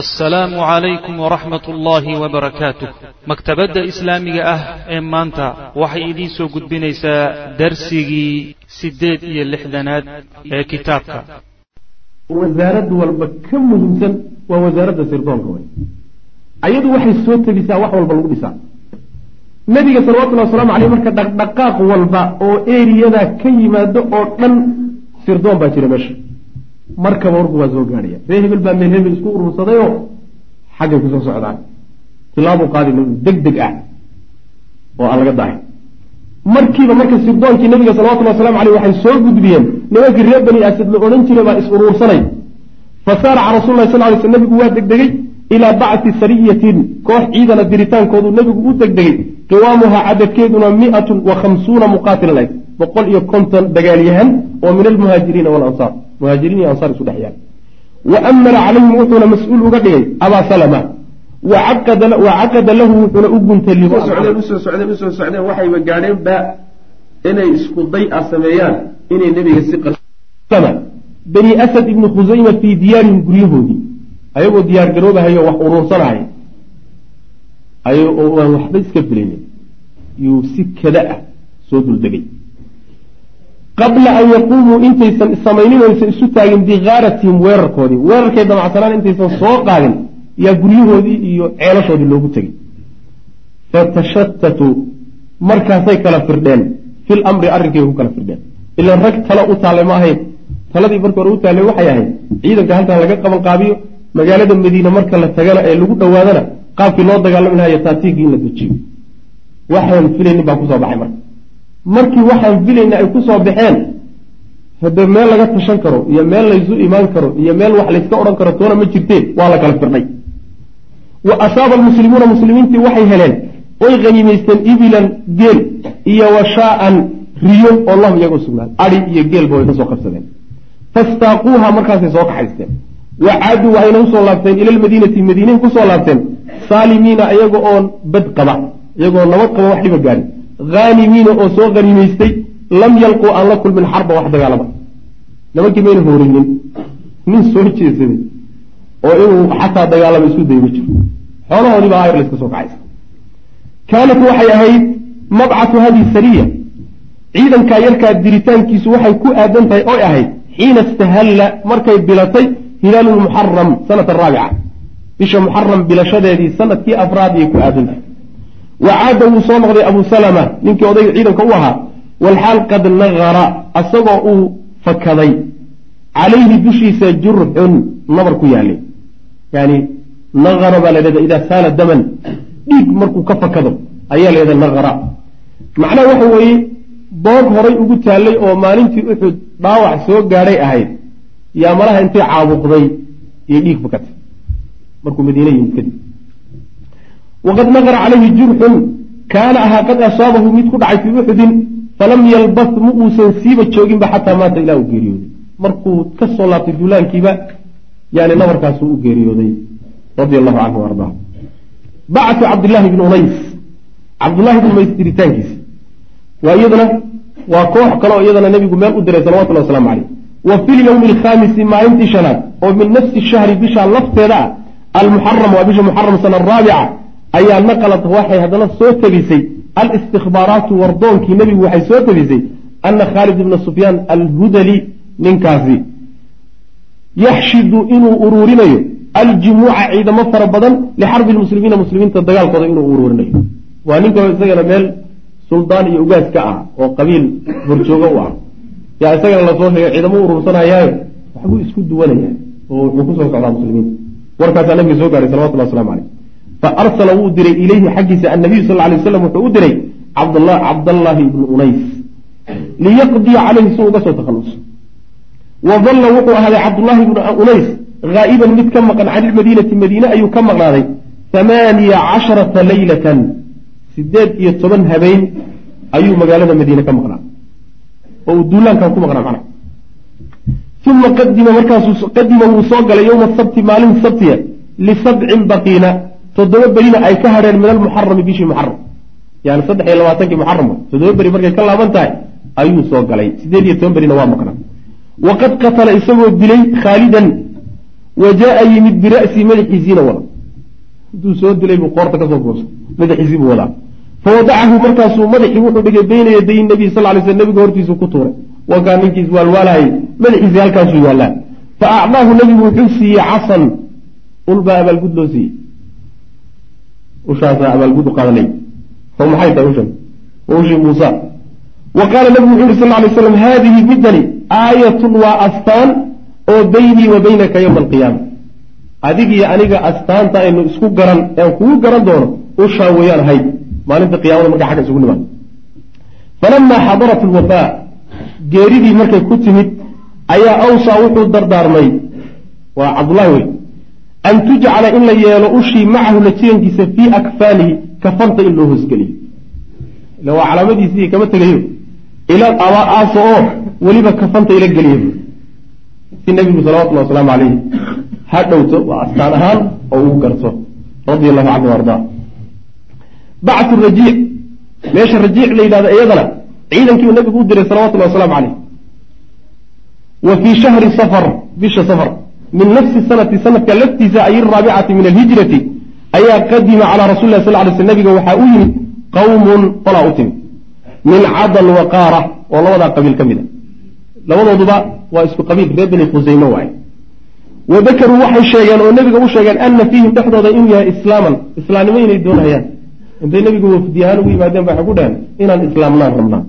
assalaamu calaykum waraxmat ullaahi wabarakaatuh maktabadda islaamiga ah ee maanta waxay idiin soo gudbinaysaa darsigii siddeed iyo lixdanaad ee kitaabka. Wasaarad walba ka muhiimsan waa wasaaradda sirdoonka wey ayadu waxay soo tegisaa wax walba lagu dhisaa. Nebiga salawatullahi waslamu caleyh marka dhaqdhaqaaq walba oo eriyadaa ka yimaado oo dhan sirdoon baa jira meesha markaba warku waa soo gaadhaya ree hebel baa meel hebel isku urursadayoo xaggay ku soo socdaan. Tilaabuu qaadi deg deg ah oo aan laga daahay markiiba marka sirdoonkii nabiga salawatulli waslamu aleyh waxay soo gudbiyeen nimankii reer bani asad la odhan jiray baa is uruursanay fa saaraca rasul lah sal lay sl nabigu waa degdegay ilaa bacti sariyatin koox ciidana diritaankoodu nabigu u degdegay. Qiwaamuhaa cadadkeeduna miatun wa khamsuuna muqaatilan. ayd boqol iyo konton dagaalyahan oo min almuhaajiriina walansaar muhaajiriin iyo ansaar isu dhex yaal wa amara calayhim wuxuuna mas'uul uga dhigay abaa salama. Wa caqada lahu wuxuuna u socdeen u soo socdeen u soo socdeen. Waxayba gaadheen ba inay isku day a sameeyaan inay nebiga si bani asad ibni khusayma fii diyaarihim guryahoodii. Ayagoo diyaar garoobahayo wax uruursanaya ayagoo aan waxba iska filaynin. Yuu si kada ah soo duldegay qabla an yaquumuu intaysan samaynin oysan isu taagin bikaaratihim weerarkoodii. Weerarkay damacsanaan intaysan soo qaadin yaa guryahoodii iyo ceelashoodii loogu tegay fatashatatuu markaasay kala firdheen. Fil amri arrinkay ku kala firdheen. Ilaan rag talo u taallay ma ahayn. Taladii marka hore u taallay waxay ahayd ciidanka halkan laga qaban qaabiyo magaalada madiine marka la tagana ee lagu dhowaadana qaabkii loo dagaalami lahayo taatiigii in la dejiyo waxaan filaynin baa ku soo baxay marka markii waxaan filayna ay ku soo baxeen hade meel laga tashan karo iyo meel laysu imaan karo iyo meel wax layska odhan karo toona ma jirteen waa la kala firdhay. Wa asaaba almuslimuuna muslimiintii waxay heleen oy haniimaysteen ibilan geel iyo washaaan riyo oo lahum iyaga usugnaan adi iyo geelba way ka soo qabsadeen. Fastaaquuha markaasay soo kaxaysteen. Wa caaduu waxayna u soo laabteen ila lmadiinati madiinay ku soo laabteen saalimiina iyaga oon bad qaba iyagoo nabad qaba wax dhiba gaadhi haanimiina oo soo haniimaystay lam yalquu aan la kulmin xarba wax dagaalama nimankii mayna hooreynin nin soo jeesaday oo inuu xataa dagaalama isku day ma jiro xoolahoodii baa ayr layska soo kacaysa. Kaanat waxay ahayd mabcatu hadihi sariya. Ciidankaa yarkaa diritaankiisu waxay ku aadan tahay oy ahayd xiina istahalla markay bilatay hilaalu lmuxaram sanata araabica bisha muxaram bilashadeedii sannadkii afraad ayay ku aadan tahay wa caada wuu soo noqday abu salama ninkii odayga ciidanka u ahaa walxaal qad naqara asagoo uu fakaday calayhi dushiisa jurxun nabar ku yaalay yani naqara baa ladhahda idaa saala daman dhiig markuu ka fakado ayaa layhahda naqara macnaha waxa weeye boog horay ugu taallay oo maalintii uxud dhaawac soo gaadhay ahayd yaa malaha intay caabuqday iyo dhiig fakatay markuu madiine yimid kadib waqad naqara calayhi jurxun kaana ahaa qad asaabahu mid ku dhacay fii uxudin falam yalbas ma uusan siiba jooginba xataa maata ilaa uu geeriyooday markuu ka soo laabtay duulaankiiba yani nabarkaasuu u geeriyooday radia allahu canhu ardaa bacatu cabdillaahi bni unays cabdullahi bni unays diritaankiisa waa iyadana waa koox kale oo iyadana nebigu meel u diray salawatullah waslamu caleyh wa fi lyowmi alkhaamisi maalintii shanaad oo min nafsi shahri bisha lafteeda ah almuxaram waa bisha muxaram sana araabica ayaa naqalat waxay haddana soo tegisay alistikbaaraatu wardoonkii nebigu waxay soo tegisay ana khaalid ibna sufyaan alhudali ninkaasi yaxshidu inuu uruurinayo aljumuuca ciidamo fara badan lixarbi lmuslimiina muslimiinta dagaalkooda inuu uruurinayo. Waa ninka isagana meel suldaan iyo ugaas ka ah oo qabiil horjoogo u ah. Yaa isagana la soo sheegay ciidamo uruursanayaayo waxbuu isku duwanaya oo wuxuu ku soo socdaa muslimiinta. Warkaasaa nabiga soo gaaray salawatullah waslamu caleyh faarsala wuu diray ilayhi xaggiisa annabiyu sal lay waslam wuxuu u diray cabdallaahi ibnu unays liyaqdiya caleyhi si uga soo takhaluso wa dalla wuxuu ahaaday cabdullaahi ibnu unays haa'iban mid ka maqan can ilmadiinati madiine ayuu ka maqnaaday hamaaniya casharata leylatan sideed iyo toban habeen ayuu magaalada madiine ka maqnaa oo uu duulaankan ku maqnaa macna uma qadima markaasuu qadima wuu soo galay yowma sabti maalin sabtiya lisabcin baqiina toddoba berina ay ka hadheen min almuxarami bishii muxaram yani saddex iyo labaatankii muxaram toddoba beri markay ka laaban tahay ayuu soo galay. Sideed iyo toban berina waa maqnaa. Waqad qatala isagoo dilay khaalidan wa jaa yimid bira'sii madaxiisiina wada. Intuu soo dilay buu qoorta ka soo goosa madaxiisii buu wadaa. Fawadacahu markaasuu madaxii wuxuu dhigay bayna yaday nabiy sal lay sl nabiga hortiisu ku tuuray. Wakaa ninkiis waalwaalahayy madaxiisii halkaasuu yaallaa fa acdaahu nabigu wuxuu siiyey casan ulbaa abaalgud loo siiyey ushaasaa abaalgud u qaadanay oo maxay tahay ushan? Waa ushii muusa. Wa qaala nabigu wuxuu yihi sal lay slam haadihi midani aayatun waa astaan oo beynii wa baynaka yowma alqiyaama. Adigiyo aniga astaanta aynu isku garan aan kugu garan doono ushaa weeyaan ahayd maalinta qiyamada markaa xagga isugu nimaado falamaa xadarat alwafaa geeridii markay ku timid ayaa awsaa wuxuu dardaarmay. Waa cabdullahi wey an tujcala in la yeelo ushii macahu la jirankiisa fii akfaanihi kafanta in loo hoosgeliyo ila waa calaamadiisii kama tegayo ila aaso oo weliba kafanta ila geliya si nabigu salawatulli wasalaamu calayhi ha dhowto waa astaan ahaan oo uu garto radia allahu canhu ardaa bactu rajiic meesha rajiic la yidhahdo iyadana ciidankiibu nabigu u diray salawatullahi wasalaamu caleyh wa fii shahri safar bisha safar min nafsi sanati sanadka laftiisa ay araabicati min alhijrati ayaa qadima calaa rasuli lah sal ly sl nabiga waxaa u yimid qawmun qolaa u timid min cadal wa qaara oo labadaa qabiil ka mid a labadooduba waa isku qabiil reer beni khusayme waaye wa dakaruu waxay sheegeen oo nebiga u sheegeen ana fiihim dhexdooda inuu yahay islaaman islaamnimo inay doonayaan intay nebigu wafdi ahaan ugu yimaadeen waxay ku dheheen inaan islaamnaan rabnaa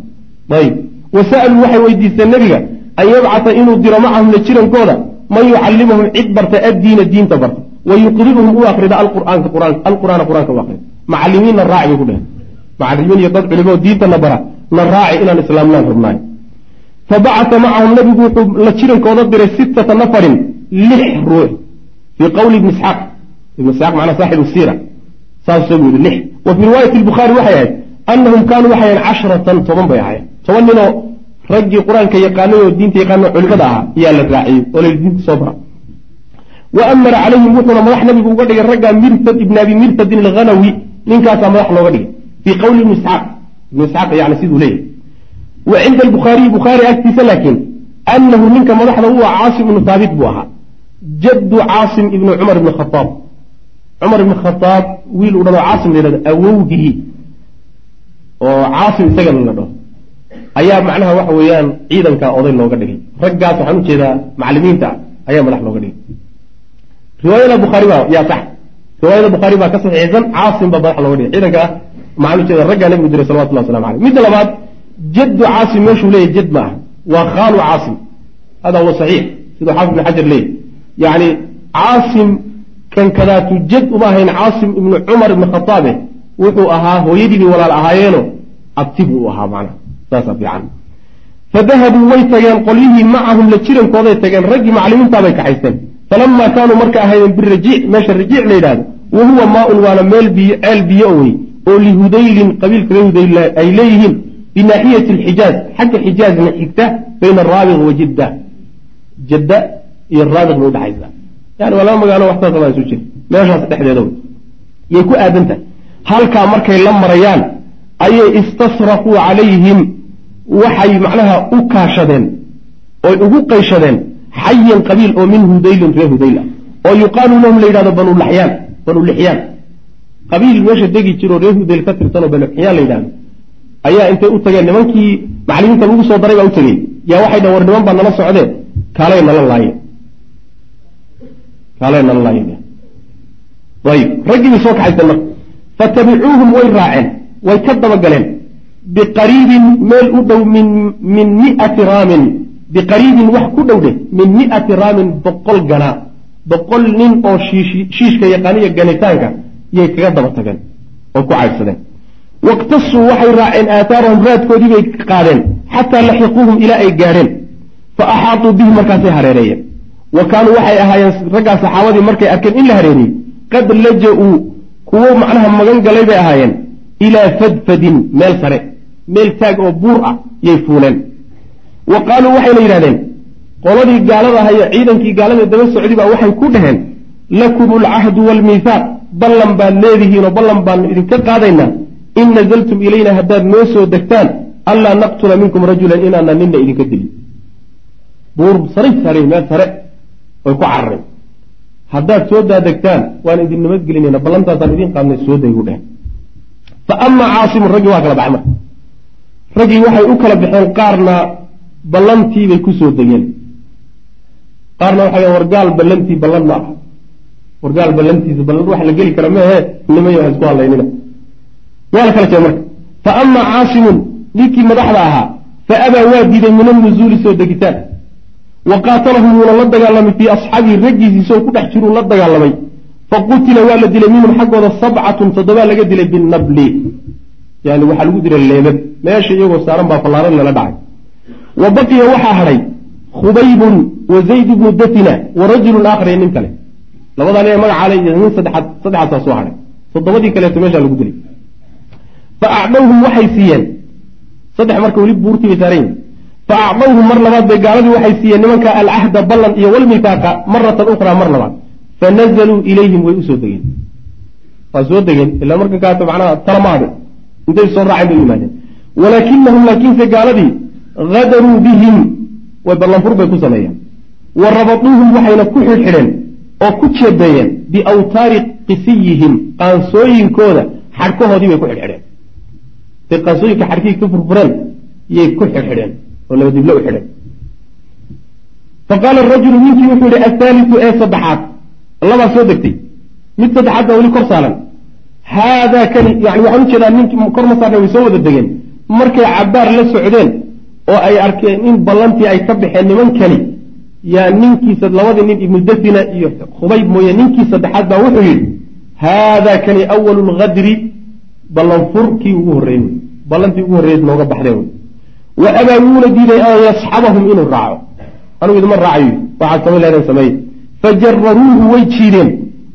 ayib wa sa'aluu waxay weydiisteen nebiga an yabcata inuu diro macahum la jirankooda man yucallimahum cid barta addiina diinta barta. Wa yuqribuhum u akrida alqur'aana qur'aanka u akrida macalimiinna raaci bay ku dheheen macalimiin iyo dad culimo diintana bara na raaci inaan islaamnaan rabnaay fabacata macahum nabigu wuxuu la jirankooda diray sittata nafarin lix ruux. Fii qowli ibni isxaaq. Ibn isxaaq macnaa saaxibu siira. Saasuu yihi lix. Wa fii riwaayati lbukhaari waxay ahayd anahum kaanuu waxay ahayn cashratan toban bay ahayen toban ninoo raggii qur'aanka yaqaanay oo diinta yaqaano culimada ahaa ayaa la raaciyey oo la diinta soo bara wa amara calayhim wuxuuna madax nabigu uga dhigay raggaa mirtad ibn abi mirtadin alghanawi ninkaasaa madax looga dhigay fii qowli ibni isxaaq. Ibn isxaaq yani siduu leeyahy wa cinda albukhaariyi bukhaari agtiisa laakiin anahu ninka madaxda u ah caasim ibnu haabit buu ahaa. Jaddu caasim ibni cumar ibni khaaab cumar ibni khaaab wiil uu dhalo caasim la yhahdo awowgii oo caasim isagana la dhaho ayaa macnaha waxa weeyaan ciidankaa oday looga dhigay. Raggaas waxaan u jeedaa macalimiinta ayaa madax looga dhigay. Riwaayada bukhaari baa yaa sax. Riwaayada bukhaari baa ka saxiixsan caasim baa madax looga dhigay. Ciidankaa maxaan ujeeda raggaa nabigu diray salawatullah waslamu aleyh midda labaad jaddu caasim meeshuu leeyahy jad ma aha waa khaalu caasim. Hada huwa saxiix. Siduu xaafid ibn xajar leeyahy yacni caasim kan kadaatu jad uma ahayn caasim ibnu cumar ibni khataabe wuxuu ahaa hooyadiibay walaal ahaayeeno abti buu ahaa macnaha saasaa fiican. Fadahabuu way tageen qolyihii macahum la jirankooday tageen raggii maclimiintaabay kaxaysteen. Falamaa kaanuu marka ahaydeen birajiic meesha rajiic la yidhahdo wa huwa maa-un waana meel biyo ceel biyo wey oo lihudaylin qabiilka reer hudayl ay leeyihiin binaaxiyati alxijaaz xagga xijaazna xigta bayna araabiq wa jidda. Jadda iyo raabiq bay udhexaysaa yani waa laba magaalo waxsaasa baa isu jira. Meeshaas dhexdeeda wey yay ku aadan tahay halkaa markay la marayaan ayay istasrafuu calayhim waxay macnaha u kaashadeen oy ugu qayshadeen xayan qabiil oo min hudaylin reer hudayl ah oo yuqaalu lahum la yidhahdo banu laxyaan banu lixyaan qabiil meesha degi jiroo reer hudayl ka tirsanoo banu lixyaan la yidhahdo ayaa intay u tageen nimankii maclimiinta lagu soo daray baa u tegey yaa waxay dhahen war niman baa nala socdeen kaalay nala laaye kaalay nala laaye ayib raggii bay soo kaxaysteen marka. Fatabicuuhum way raaceen way ka dabagaleen biqariibin meel u dhow min min miati raamin biqariibin wax ku dhow dheh min miati raamin boqol ganaa boqol nin oo shiishka yaqaaniya ganitaanka yay kaga daba tageen oo ku caydsadeen waqtasuu waxay raaceen aathaarahum raadkoodii bay qaadeen xataa laxiquuhum ilaa ay gaadheen fa axaatuu bihi markaasay hareereeyeen wa kaanuu waxay ahaayeen raggaa saxaabadii markay arkeen in la hareeriyey qad laja-uu kuwo macnaha magan galay bay ahaayeen ilaa fadfadin meel sare meel taag oo buur ah yay fuuleen. Wa qaaluu waxayna yidhahdeen qoladii gaalada ahayo ciidankii gaalada daba socday baa waxay ku dhaheen lakum alcahdu waalmiihaaq ballan baad leedihiinoo ballan baanu idinka qaadaynaa in nazaltum ilayna haddaad noo soo degtaan anlaa naqtula minkum rajulan inaana nina idinka dilin buur saray saareen meel sare way ku carareen. Haddaad soo daadegtaan waan idin nabadgelinayna ballantaasaan idin qaadnay soo day buu dheh fa amaa caasimun raggii waa kala baxay marka raggii waxay u kala baxeen qaarna ballantiibay ku soo degeen. Qaarna waxay wargaal ballantii ballan ma aha. Wargaal ballantiisa ballan wax la geli kara meehe nimay wax isku hadlaynina. Waa la kala jee marka. Fa amaa caasimun ninkii madaxda ahaa fa abaa waa diiday min annuzuuli soo degitaan. Wa qaatalahum wuuna la dagaalamay fii asxaabihi raggiisii isagoo ku dhex jiruu la dagaalamay. Fa qutila waa la dilay minhum xaggooda sabcatun toddobaa laga dilay binabli yani waxaa lagu dilay leebab. Meesha iyagoo saaran baa fallaaran lala dhacay. Wa baqiya waxaa hadhay khubaybun wa zayd ibnu datina wa rajulun aakhar iyo nin kale. Labadaa nin magacaale iyo nin saddexaad saddexaasaa soo hadhay toddobadii kaleeto meeshaa lagu dilay. Fa acdhowhum waxay siiyeen. Saddex marka weli buurtii bay saaran yihiin fa acdawhum mar labaad bay gaaladii waxay siiyeen nimanka alcahda ballan iyo walmitaaqa maratan ukhraa mar labaad. Fa nazaluu ilayhim way u soo degeen. Waa soo degeen ilaa markan kaata macnaha talamaade intay soo raaceen bay yimaadeen. Walaakinahum laakiinse gaaladii hadaruu bihim way ballanfur bay ku sameeyeen. Wa rabaduuhum waxayna ku xidhxidheen oo ku jeebeeyeen biawtaari qisiyihim qaansooyinkooda xadhkahoodii bay ku xidhxidheen. Day qaansooyinka xadhkihii ka furfureen yay ku xidhxidheen oo laba diblo u xidheen. Fa qaala rajulu ninkii wuxuu yihi athaalitu ee saddexaad. Labaa soo degtay. Mid saddexaad baa weli kor saaran haadaa kani yani waxaan u jeedaa ninkii kor ma way soo wada degeen markay cabaar la socdeen oo ay arkeen in ballantii ay ka baxeen nimankani yaa ninkiisa labadii nin ibnu dafina iyo khubayb mooye ninkii saddexaad baa wuxuu yidhi haadaa kani awalu lgadri ballanfur kii ugu horreeyey wey ballantii ugu horreeyeed nooga baxdeen wa abaa diiday an yasxabahum inuu raaco anugu idima raacayo waxaad samayn lahaydeen sameeye fajararuuhu way jiideen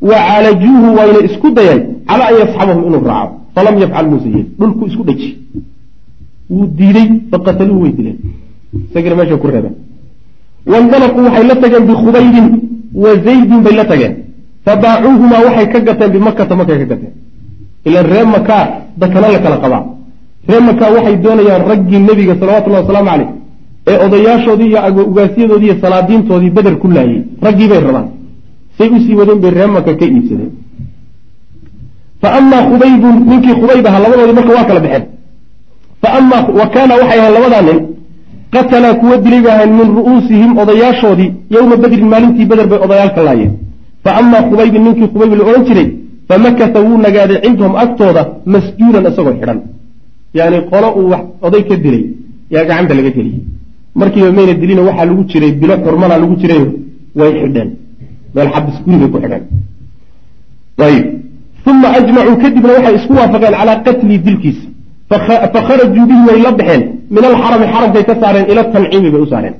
wa caalajuuhu wayna isku dayeen calaa an yasxabahum inuu raaco falam yafcal muuse yeeli dhulku isku dheji wuu diidey faqataluuhu way dileen isagina meesha ku reebeen waindalaquu waxay la tageen bikhubaybin wa zaydin bay la tageen fabaacuuhumaa waxay ka gateen bimakata markay ka gateen ilan ree makaa dakana la kala qabaa ree makaa waxay doonayaan raggii nebiga salawatullahi wasalaamu caleyh ee odayaashoodii iyo ugaasyadoodii iyo salaadiintoodii beder ku laayey raggii bay rabaan say u sii wadeen bay ree maka ka iibsadeen. Fa amaa khubaybun ninkii khubayb ahaa labadoodii marka waa kala baxeen. Wa kaana waxay ahayn labadaa nin qatalaa kuwa dilay bay ahayn min ru'uusihim odayaashoodii yowma bedrin maalintii beder bay odayaalka laayeen. Fa amaa khubaybin ninkii khubayb la odhan jiray famakasa wuu nagaaday cindahum agtooda masjuuran isagoo xidhan. Yani qolo uu wax oday ka dilay yaa gacanta laga geliyey markiiba mayna dilina waxaa lagu jiray bilo xurmana lagu jirayo way xidheen meel xabis guri bay ku xidheen uma ajmacuu kadibna waxay isku waafaqeen calaa qatlii dilkiisa. Fakharajuu bihi way la baxeen. Min alxarami xaramkay ka saareen ila tanciimi bay u saareen.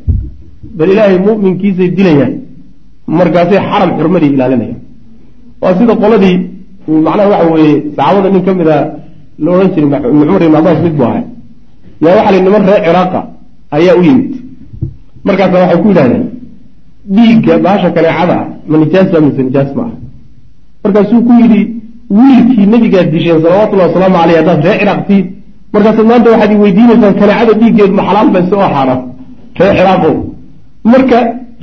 Bal ilaahay muminkiisay dilayaan. Markaasay xaram xurmadii ilaalinayaan. Waa sida qoladii macnaha waxa weeye saxaabada nin ka mida la odhan jiray cumar ibn cabaas mid buu ahay yaa waxa li niman reer ciraaqa ayaa u yimid. Markaasa waxay ku yidhahdeen dhiigga baasha kaleecada ma nijaas baa mise nijaas ma ah markaasuu ku yidhi wiilkii nabigaad disheen salawatullahi wasalaamu caleyh haddaad reer ciraaq tihiin markaasaad maanta waxaad i weydiinaysaan kaneecada dhiiggeed ma xalaal bayse oo xaaraan. Reer ciraaqow marka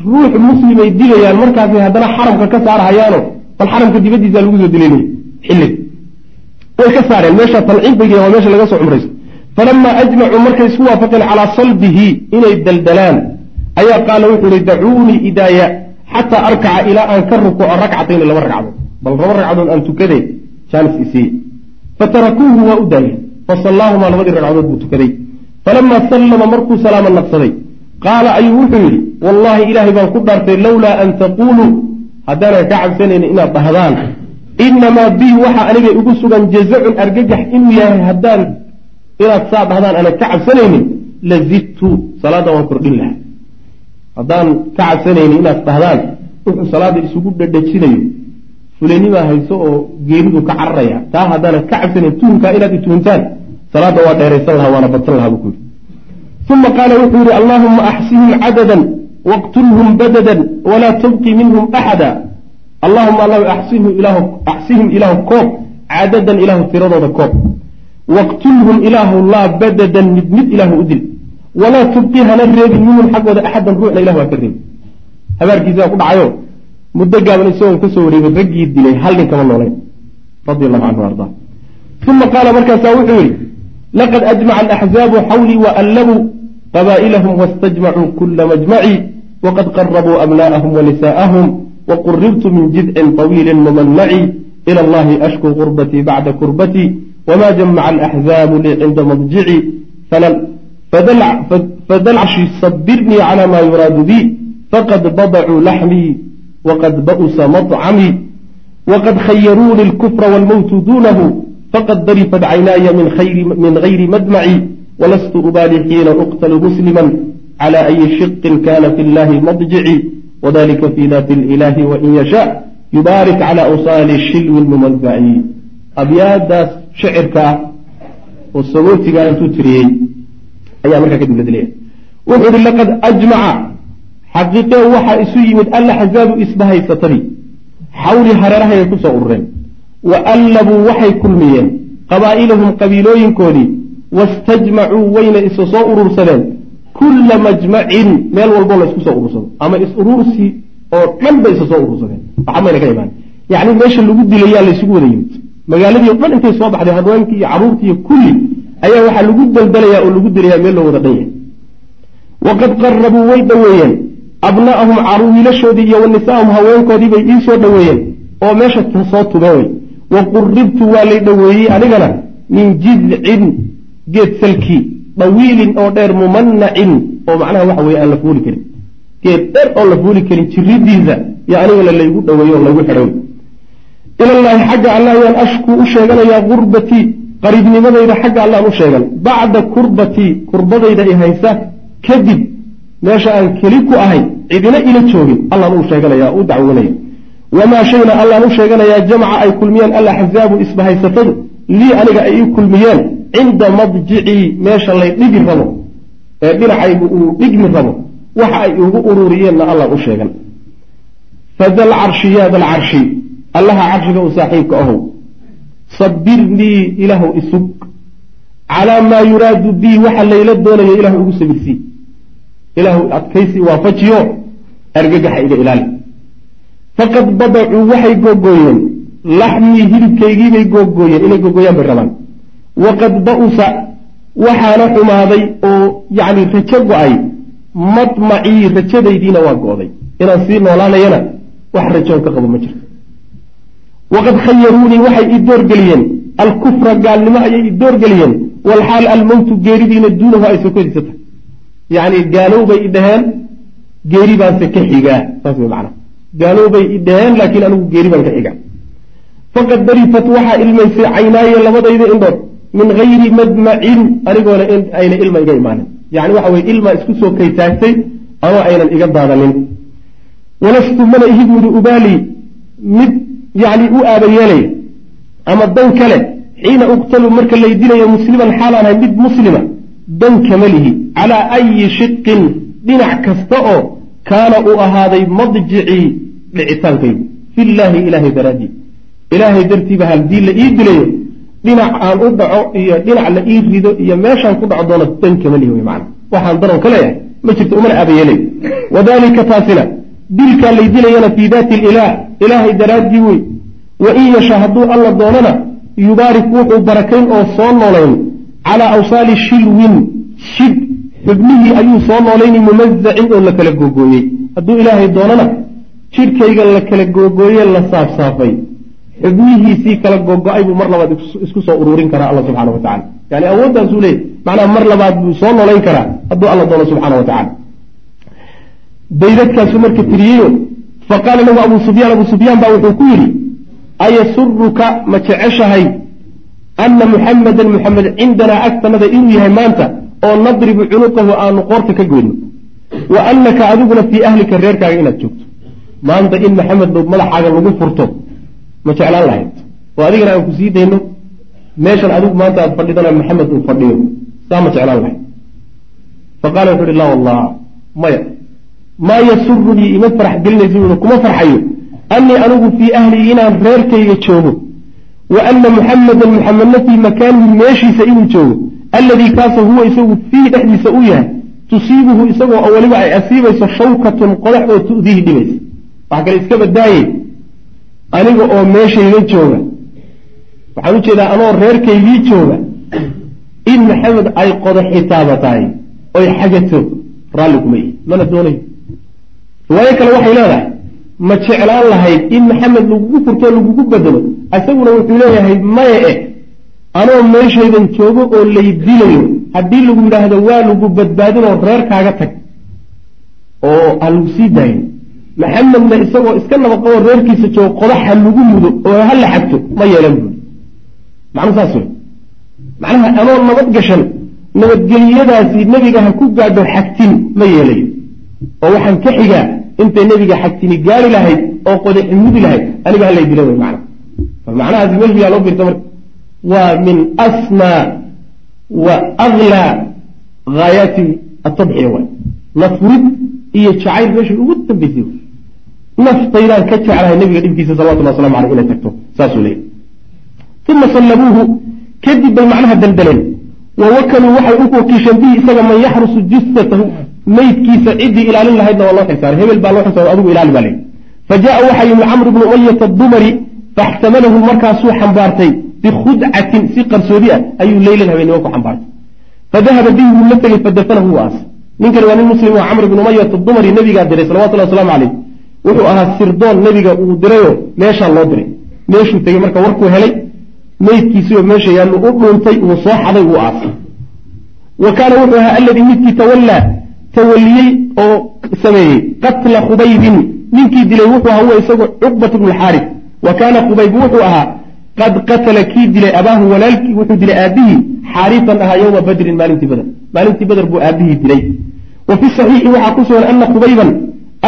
ruux muslimay dilayaan markaasay haddana xaramka ka saarhayaano bal xaramka dibadiisa lagu soo dilaynay xillig way ka saareen meesha tanciim bay waa meesha laga soo cumrayso falamaa ajmacuu markay isku waafaqeen calaa salbihi inay daldalaan ayaa qaala wuxuu ihi dacuunii idaaya xataa arkaca ilaa aan ka rukuco rakcatayni laba ragcadood. Bal laba ragcadood aan tukade jaanis isiiye fatarakuuhu waa u daayeen fasallaahumaa labadii ragcadood buu tukaday. Falamaa sallama markuu salaamo naqsaday qaala ayuu wuxuu yidhi wallaahi ilaahay baan ku dhaartay lowlaa an taquuluu haddaanan ka cabsanaynin inaad dhahdaan inamaa bii waxa aniga igu sugan jazacun argagax inuu yahay haddaan inaad saa dhahdaan aanan ka cabsanaynin la zidtu. Salaadda waan kordhin lahaa haddaan ka cabsanaynin inaad dhahdaan wuxuu salaada isugu dhadhajinayo. Fulanimaa hayso oo geeridu ka cararaya. Taa haddaanan ka cabsanayn tuhunkaa inaad ituhuntaan salaadda waa dheeraysan lahaa waana badsan lahaa buu ku yidhi. Uma qaala wuxuu yihi allaahuma axsihim cadadan waqtulhum badadan walaa tubqi minhum axada. Allahuma alla axsihim ilaahu koob cadadan ilaahu tiradooda koob. Waqtulhum ilaahu laa badadan mid mid ilaahu u dil walaa tubqi hana reebin minhum xaggooda axadan ruuxna ilahu ha ka reebin habaarkiisaa ku dhacayo muddo gaaban isagoon ka soo wareegin raggii dilay hal nin kama noolayn radi allahu canhu ardaa uma qaala markaasaa wuxuu yihi laqad ajmaca alaxzaabu xawlii waallabuu qabaa'ilahum wastajmacuu kula majmaci waqad qarabuu abna'ahum wanisaa'ahum waquribtu min jidcin طawiilin mumanaci ila allahi ashku gurbatii bacda kurbatii wma jamaca alaxzaabu lii cinda madjici fadalcashi sabirnii calaa maa yuraadu bi faqad badacuu laxmii waqad ba'sa macamii waqad khayaruuni lkufra wlmowtu duunahu faqad darifad caynaaya min gayri madmaci walastu ubaali xiina uqtlu muslima cla ayi shiqin kana fi llahi madjici wdalika fi daati lilahi wain yasha yubaarik cala wsaali shilwi lmumadaci abyaadaas shicirka ah oo sagootigaa intuu tiriyey ayaa markaa kadib la dilaya wuxuu ihi laqad ajmaca. Xaqiiqee waxaa isu yimid alaxzaabu isbahaysatadii xawli hareerahay ay ku soo urureen. Wa allabuu waxay kulmiyeen qabaa'ilahum qabiilooyinkoodii wastajmacuu wayna isa soo urursadeen. Kulla majmacin meel walboo la isku soo urursado ama is-urursi oo dhan bay isa soo urursadeen. Waxa mayna ka imaan. Yacni meesha lagu dilayaa laysugu wada yimid. Magaaladii o dhan intay soo baxday haweenkii iyo caruurtii iyo kulli ayaa waxaa lagu daldalayaa oo lagu dilayaa meel loo wada dhan yahay waqad qarabuu way dhoweeyeen. Abna'ahum caruwiilashoodii iyo wanisaahum haweenkoodii bay ii soo dhoweeyeen oo meesha soo tubeen wey. Wa quribtu waa lay dhoweeyey anigana min jidcin geed salkii dawiilin oo dheer mumanacin oo macnaha waxa weye aan la fuuli karin. Geed dheer oo la fuuli karin jiridiisa yo anigana laygu dhoweeyo oo laygu xidhay ilallaahi xagga alla ayaan ashkuu u sheeganayaa gurbatii qariibnimadayda xagga allaan u sheegan. Bacda kurbatii kurbadayda i haysa kadib meesha aan keli ku ahay cidina ila joogin allaan u sheeganaya u dacwonaya wamaa shayna allaan u sheeganayaa jamca ay kulmiyeen alaxzaabu isbahaysatadu lii aniga ay ii kulmiyeen cinda madjicii meesha lay dhigi rabo ee dhinacaygu uu dhigmi rabo waxa ay igu ururiyeenna allaan u sheegan. Fadal carshi ya dal carshi allaha carshiga u saaxiibka ahow sabirnii ilaahu isug. Calaa maa yuraadu bii waxa layla doonayo ilahu igu sabirsii ilaahu adkaysi waafajiyo argagaxa iga ilaali. Faqad badacuu waxay googooyeen. Laxmii hilibkaygiibay googooyeen inay googooyaan bay rabaan. Waqad ba'usa waxaana xumaaday oo yacni rajo go'ay. Madmacii rajadaydiina waa go-day. Inaan sii noolaanayana wax rajoon ka qabo ma jirto waqad khayaruunii waxay ii doorgeliyeen alkufra gaalnimo ayay ii doorgeliyeen walxaal almowtu geeridiina duunahu ay sokodiisa tahay yacni gaalow bay i dhaheen geeri baanse ka xigaa saas way macana gaalow bay i dhaheen laakiin anigu geeri baan ka xigaa faqad darifat waxaa ilmaysay caynaaye labadayda indhood min gayri madmacin anigoona ayna ilma iga imaanin yani waxa weye ilma isku soo kaytaagtay ama aynan iga daadanin walastu mana ihid mudi ubaali mid yani u aabayeelaya ama dan kale xiina uqtalu marka lay dilayo musliman xaalaan ahay mid muslima dan kama lihi. Calaa ayi shiqin dhinac kasta oo kaana uu ahaaday madjicii dhicitaankaygu. Fillaahi ilaahay daraaddii ilaahay dartiiba haddii la ii dilayo dhinac aan u dhaco iyo dhinac la ii rido iyo meeshaan ku dhaco doono dan kama lihi wy macana waxaan daroon ka leeyahay ma jirto umana aabayeelay wadalika taasina dilkaa lay dilayana fii daati lilaah ilaahay daraaddii wey wa in yasha hadduu alla doonana yubaarik wuxuu barakayn oo soo noolayn calaa awsaali shilwin. Shib xubnihii ayuu soo noolayni mumazacin oo la kala googooyey. Hadduu ilaahay doonana jidhkayga la kala googooye la saafsaafay. Xubnihiisii kala gogo-ay buu mar labaad isku soo ururin karaa alla subxana wa tacala yani awooddaasuu leeyay macnaha mar labaad buu soo noolayn karaa hadduu alla doono subxana wa tacala baydadkaasuu marka tiriyeyo faqaala lahu abu sufyaan abu sufyaan baa wuxuu ku yidhi ayasuruka ma jeceshahay ana muxamadan muxamed cindanaa agtanada inuu yahay maanta oo nadribu cunuqahu aanu qoorta ka goyno wa anaka adiguna fii ahlika reerkaaga inaad joogto. Maanta in maxamed madaxaaga lagu furto ma jeclaan lahayd. Oo adigana aan ku sii dayno meeshan adigu maanta aad fadhidana maxamed uu fadhiyo saa ma jeclaan lahayd. Faqala wuxu uhi laa wallah maya maa yasurunii ima farax gelinaysa kuma farxayo. Annii anigu fii ahlii inaan reerkayga joogo. Wa ana muxamadan muxamedna fii makaanihi meeshiisa inuu joogo. Alladii kaasoo huwa isagu fiihi dhexdiisa u yahay. Tusiibuhu isagoo oo weliba ay asiibayso shawkatun qodax oo tu'diihi dhibaysa. Wax kale iska badaaye. Aniga oo meeshayga jooga. Waxaan u jeedaa anoo reerkaygii jooga. In maxamed ay qodo xitaaba tahay oy xagato raalli kuma yihi mana doonayo riwaayo kale waxay leedahay ma jeclaan lahayd in maxamed lagugu furtoo lagugu bedelo. Isaguna wuxuu leeyahay maya eh anoo meeshaydan joogo oo lay dilayo. Haddii lagu yidhaahdo waa lagu badbaadinoo reerkaaga tag oo ha lagu sii daayo maxamedna isagoo iska nabadqabo reerkiisa joogo qodaxa lagu mudo oo ha la xagto ma yeelan buuri macnu saas wey macnaha anoo nabad gashan nabadgeliyadaasi nebiga ha ku gaadho xagtin ma yeelayo. Oo waxaan ka xigaa intay nebiga xagtini gaari lahayd oo qodaxi mudi lahayd aniga halay dila wey macna. Macnahaasi meeshu yaa loo fiirta marka waa min asmaa wa aglaa haayaati atadxiya waay nafrid iyo jacayl meeshay ugu dambaysay naftaydaan ka jeclahay nabiga dhibkiisa salawatullah waslamu aleyh inay tagto saasuu leeyay uma sallabuuhu kadib bay macnaha daldaleen. Wa wakaluu waxay u wakiisheen bihi isaga man yaxrusu jisatahu meydkiisa ciddii ilaalin lahaydna waa loo xilsaaray hebel baa loo xilsaaray adigu ilaali baa leeyay fa jaa waxaa yimi camru bnu umayata adumari faxtamalahu markaasuu xambaartay bikhudcatin si qarsoodi ah ayuu leylan habeenimo ku xambaartay. Fadahaba bihi wuu la tegey fadafanahu wuu aasay ninkani waa nin muslim oo camr bnu umayat adumari nebigaa diray salawatullahi waslamu caleyh wuxuu ahaa sirdoon nebiga uu dirayoo meeshaa loo diray. Meeshuu tegey marka warkuu helay meydkiisiioo meesha yaallu u dhuuntay wuu soo xaday wuu aasay wa kaana wuxuu ahaa alladii midkii tawallaa tawaliyey oo sameeyey. Qatla khubaybin ninkii dilay wuxuu ahaa huwa isagu cuqbat bnu lxaaris wa kaana khubayb wuxuu ahaa qad qatala kii dilay abaahu walaalkii wuxuu dilay aabihii xaarisan ahaa yowma badrin maalintii bader maalintii bader buu aabihii dilay. Wa fi saxiixi waxaa ku sugan ana khubayban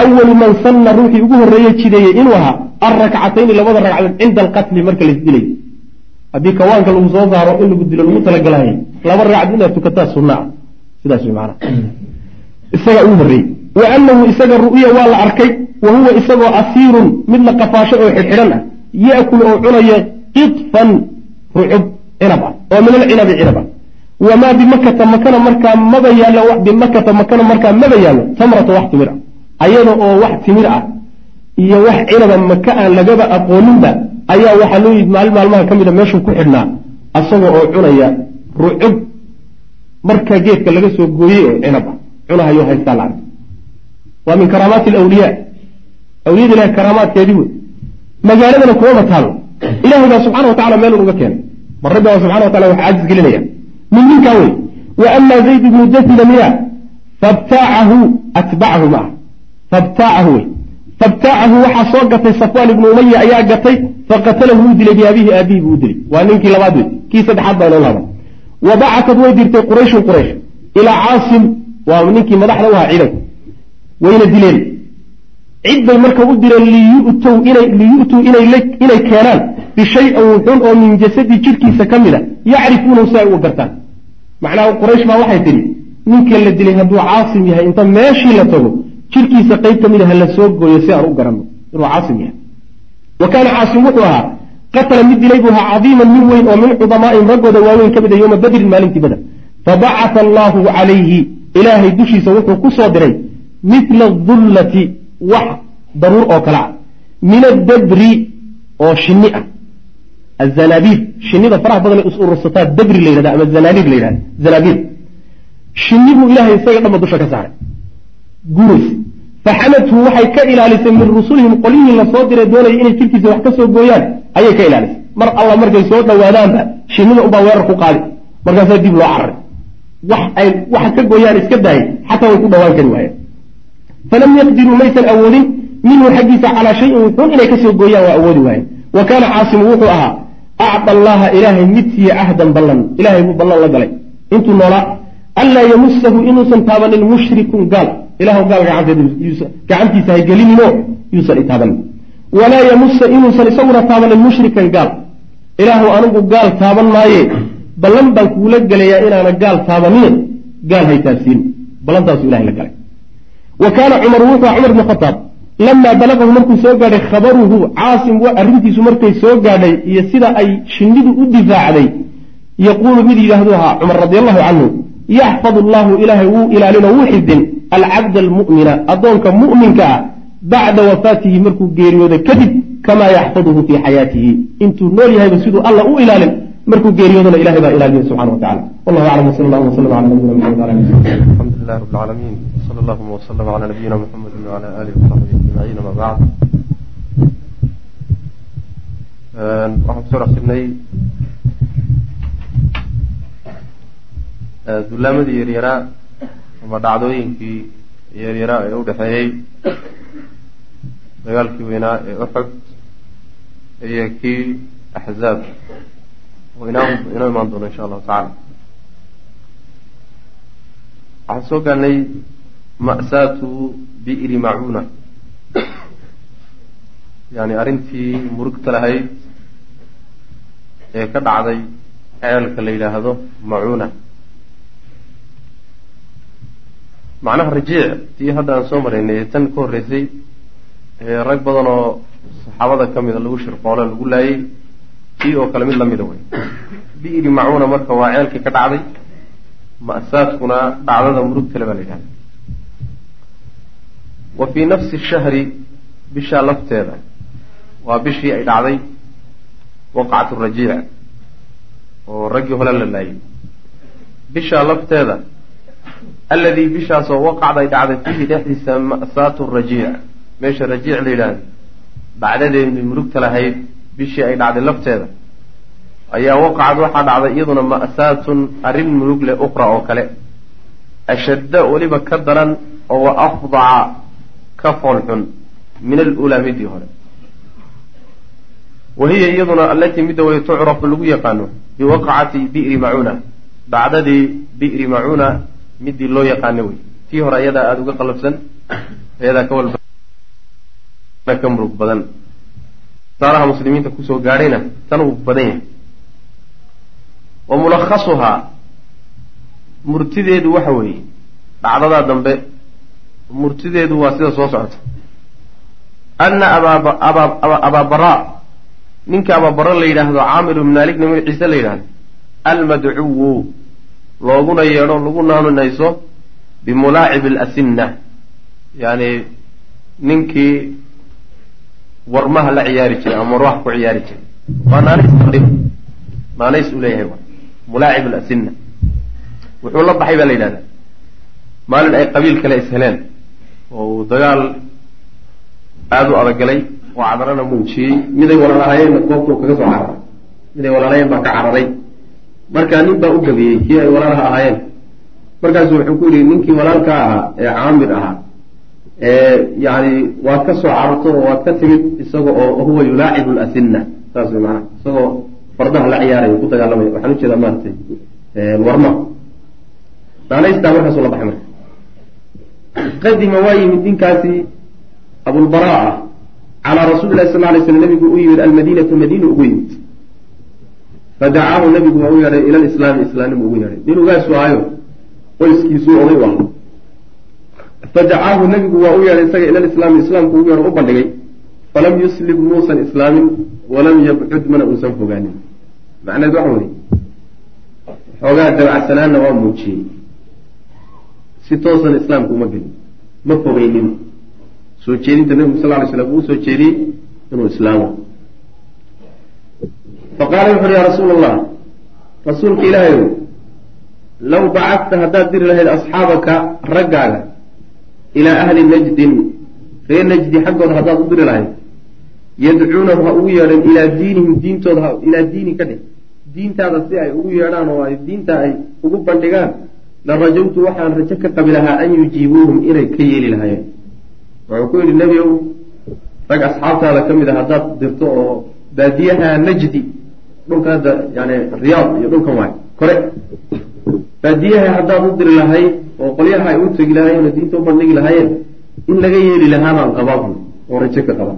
awalu man sanna ruuxii ugu horreeye jideeyey inuu ahaa alrakcatayni labada ragcadood cinda alqatli marka la isdilay haddii kawaanka lagu soo saaro in lagu dilo lagu talagalahay laba ragcad inaad tukataa sunna. Ah sidaas way maanaa isagaa ugu horreeyey. Wa anahu isaga ru'ya waa la arkay wa huwa isagoo asiirun mid la qafaasho oo xidhxidhan ah. Ya'kulu oo cunaya qidfan rucub cinab ah oo min alcinabi cinab ah wamaa bimakata makana markaa maba yaallo bimakata makana markaa maba yaallo tamrata wax timir ah. Ayada oo wax timir ah iyo wax cinaba maka aan lagaba aqooninba ayaa waxaa loo yidhi maalin maalmaha ka mida meeshuu ku xidhnaa asagoo oo cunaya rucub marka geedka laga soo gooyey oo cinab ah cunahayo haystaa la arkay waa min karaamaati alawliyaa awliyada ilahay karaamaadkeedii wey magaaladana kumaba taalo ilahay baa subxana wa tacala meelun uga keenay. Bal rabbi baa subxana wa tacala wax caajis gelinaya. Min ninkaa wey wa ama zayd ibnu jasila miya? Fabtaacahu atbacahu ma ah fabtaacahu wey fabtaacahu waxaa soo gatay safwaan ibnu umaya ayaa gatay faqatalahu wuu dilay biabihi aabihi buu dilay. Waa ninkii labaad wey kii saddexaad baa inoo laaba. Wa way dirtay qurayshun quraysh. Ilaa caasim waa ninkii madaxda u ahaa ciidanka wayna dileen. Cid bay marka u direen inay liyu'tuu inay keenaan. Bishayin wuxun oo min jasadi jidhkiisa ka mida yacrifuunahu si ay uga gartaan. Macnaha quraysh baa waxay tidhi ninka la dilay hadduu caasim yahay inta meeshii la tago jidhkiisa qayb ka mid a ha la soo gooyo si aan u garanno inuu caasim yahay. Wa kaana caasim wuxuu ahaa qatala mid dilay buu ahaa cadiiman min weyn oo min cudamaa'ihim raggooda waaweyn ka mid a yowma badrin maalintii bader fabacata allaahu calayhi ilaahay dushiisa wuxuu ku soo diray mila dullati wax daruur oo kale ah. Min addabri oo shinni ah. Azanaabiid shinnida faraha badan is urursataa dabri la yidhahda ama zanaabiid la yidhahda zanaabiid shinni buu ilaahay isaga dhanba dusha ka saaray. Guurays faxamadhu waxay ka ilaalisay min rusulihim qolyihii la soo diray doonaya inay jirkiisa wax ka soo gooyaan. Ayay ka ilaalisay. Mar alla markay soo dhowaadaanba shinnida ubaa weerar ku qaadi. Markaasaa dib loo cararay wax ay waxa ka gooyaan iska daayay xataa way ku dhawaan kari waayeen. Falam yaqdiruu maysan awoodin minhu xaggiisa calaa shayin wuxuun inay ka soo gooyaan waa awoodi waayeen. Wa kaana caasimu wuxuu ahaa acda allaha ilaahay mid siiye cahdan ballan ilahay buu ballan la galay. Intuu noolaa anlaa yamusahu inuusan taabanin mushrikun gaal. Ilahu gaal gacantiisa hay gelininoo yuusan itaabanin walaa yamusa inuusan isaguna taabanin mushrikan gaal. Ilaahu anigu gaal taaban maaye ballan baan kuula gelayaa inaana gaal taabanine gaal haytaasiin ballantaasu ilahay la galay. Wa kaana cumaru wuxuu cumar bnu khataab. Lamaa balaqahu markuu soo gaadhay khabaruhu caasim arrintiisu markay soo gaadhay iyo sida ay shinnidu u difaacday yaquulu mid yidhaahdu ahaa cumar radi allahu canhu yaxfad allahu ilaahay wuu ilaalino wuu xifdin. Alcabda almu'mina addoonka mu'minka ah bacda wafaatihi markuu geeriyooda kadib kamaa yaxfaduhu fii xayaatihi. Intuu nool yahayba siduu alla u ilaalin markuu geeriyoodana ilahay baa ilaaliya subxana wa tacala wallahu aclam wsala allah wslam ala nabiyina maxamed ala alxamdu lilah rab lcaalamiin wsala allahuma wslm ala nabiyina muxamedi wala alihi wasaxbihi ajmaciin ama bacd waxaan ku soo dhex jirnay dullaamadii yaryaraa ama dhacdooyinkii yaryaraa ee u dhexeeyey dagaalkii weynaa ee uxud iyo kii axzaab inoo imaan doono insha allahu tacala waxaan soo gaarnay ma'saatu bi'ri macuuna yani arrintii murugta lahayd ee ka dhacday ceelka la yidhaahdo macuuna macnaha rajiic tii hadda aan soo maraynay ee tan ka horreysay ee rag badan oo saxaabada ka mida lagu shirqoolo lagu laayay tii oo kale mid lamida wey bi'ri macuuna marka waa ceelkii ka dhacday ma'saadkuna dhacdada murugtale baa la yidhahda wa fii nafsi shahri bishaa lafteeda waa bishii ay dhacday waqacatu rajiic oo raggii hole la laayay. Bishaa lafteeda alladii bishaasoo waqacday dhacday fiihi dhexdiisa ma'saatu rajiic. Meesha rajiic la yidhaahdo dhacdadeedii murugta lahayd bishii ay dhacday lafteeda. Ayaa waqacad waxaa dhacday iyaduna ma'saatun arrin murug leh ukhra oo kale. Ashadda weliba ka daran oo wa afdaca ka foolxun min aluulaa midii hore. Wa hiya iyaduna allatii midda way tucrafu lagu yaqaano biwaqacati bi'ri macuuna dhacdadii bi'ri macuuna midii loo yaqaano wey. Tii hore ayadaa aada uga qalabsan ayadaa ka walba ka murug badan saaraha muslimiinta ku soo gaadhayna tan uu badan yahay. Wa mulakhasuhaa murtideedu waxa weeye dhacdadaa dambe murtideedu waa sida soo socota. Anna abaabara ninka abaabara la yidhaahdo caamir ibn maaligna magaciise la yidhahdo almadcuwu looguna yeedho lagu naanunayso bimulaacib alasinna yani ninkii warmaha la ciyaari jiray ama warwax ku ciyaari jiray. Waa naanays naanays uu leeyahay mulaacib alasinna wuxuu la baxay baa la yidhahdaa. Maalin ay qabiil kale isheleen oo uu dagaal aada u adagalay oo cadarana muujiyey miday walaalahaayeenna goobtuu kaga soo cararay miday walaalahayeen baa ka cararay. Markaa nin baa u gabiyey kii ay walaalaha ahaayeen. Markaasu wuxuu ku yidhi ninkii walaalkaa ahaa ee caamir ahaa yani waad ka soo cararto oo waad ka timid isaga oo huwa yulaacibu lasinna saas way maanaa isagoo fardaha la ciyaaraya ku dagaalamaya. Waxaan u jeedaa maaratay warma. Naanaystaa markaasuu la baxay marka. Qadima waa yimid ninkaasi abulbaraa ah. Calaa rasuuli lahi sal lay slam nabigu u yimid almadiinata madiina ugu yimid. Fadacaahu nabigu waa u yeedhay ila lislaami islaamnima ugu yeedhay nin ugaasu ahayo qoyskiisuu oday u ahaa fadacaahu nabigu waa u yeedhay isaga ila lislaami islaamku ugu yeedho u bandhigay. Falam yuslim muusan islaamin walam yabcud mana uusan fogaanin. Macneed waxa weye xoogaa dabacsanaanna waa muujiyey. Si toosan islaamku uma gelin ma fogeynin soo jeedinta nebigu sal ly slam uu soo jeediyey inuu islaamo. Faqaala wuxu uhi yaa rasuula allah rasuulka ilaahayow low bacadta haddaad diri lahayd asxaabaka raggaaga ilaa ahli najdin reer najdi xaggooda haddaad u diri lahayd yadcuunahu ha ugu yeedhan ilaa diinihim diintooda ilaa diini ka dheh diintaada si ay ugu yeedhaan oo ay diinta ay ugu bandhigaan la rajawtu waxaan rajo ka qabi lahaa an yujiibuuhum inay ka yeeli lahaayeen wuxuu ku yidhi nebi ow rag asxaabtaada ka mid a haddaad dirto oo baadiyaha najdi dhulka hadda yani riyaad iyo dhulkan waay kore baadiyaha haddaad u diri lahayd oo qolyaha ay u tegi lahaayeen diinta u bandhigi lahaayeen in laga yeeli lahaabaan qabaa bui oo rajo ka qaba.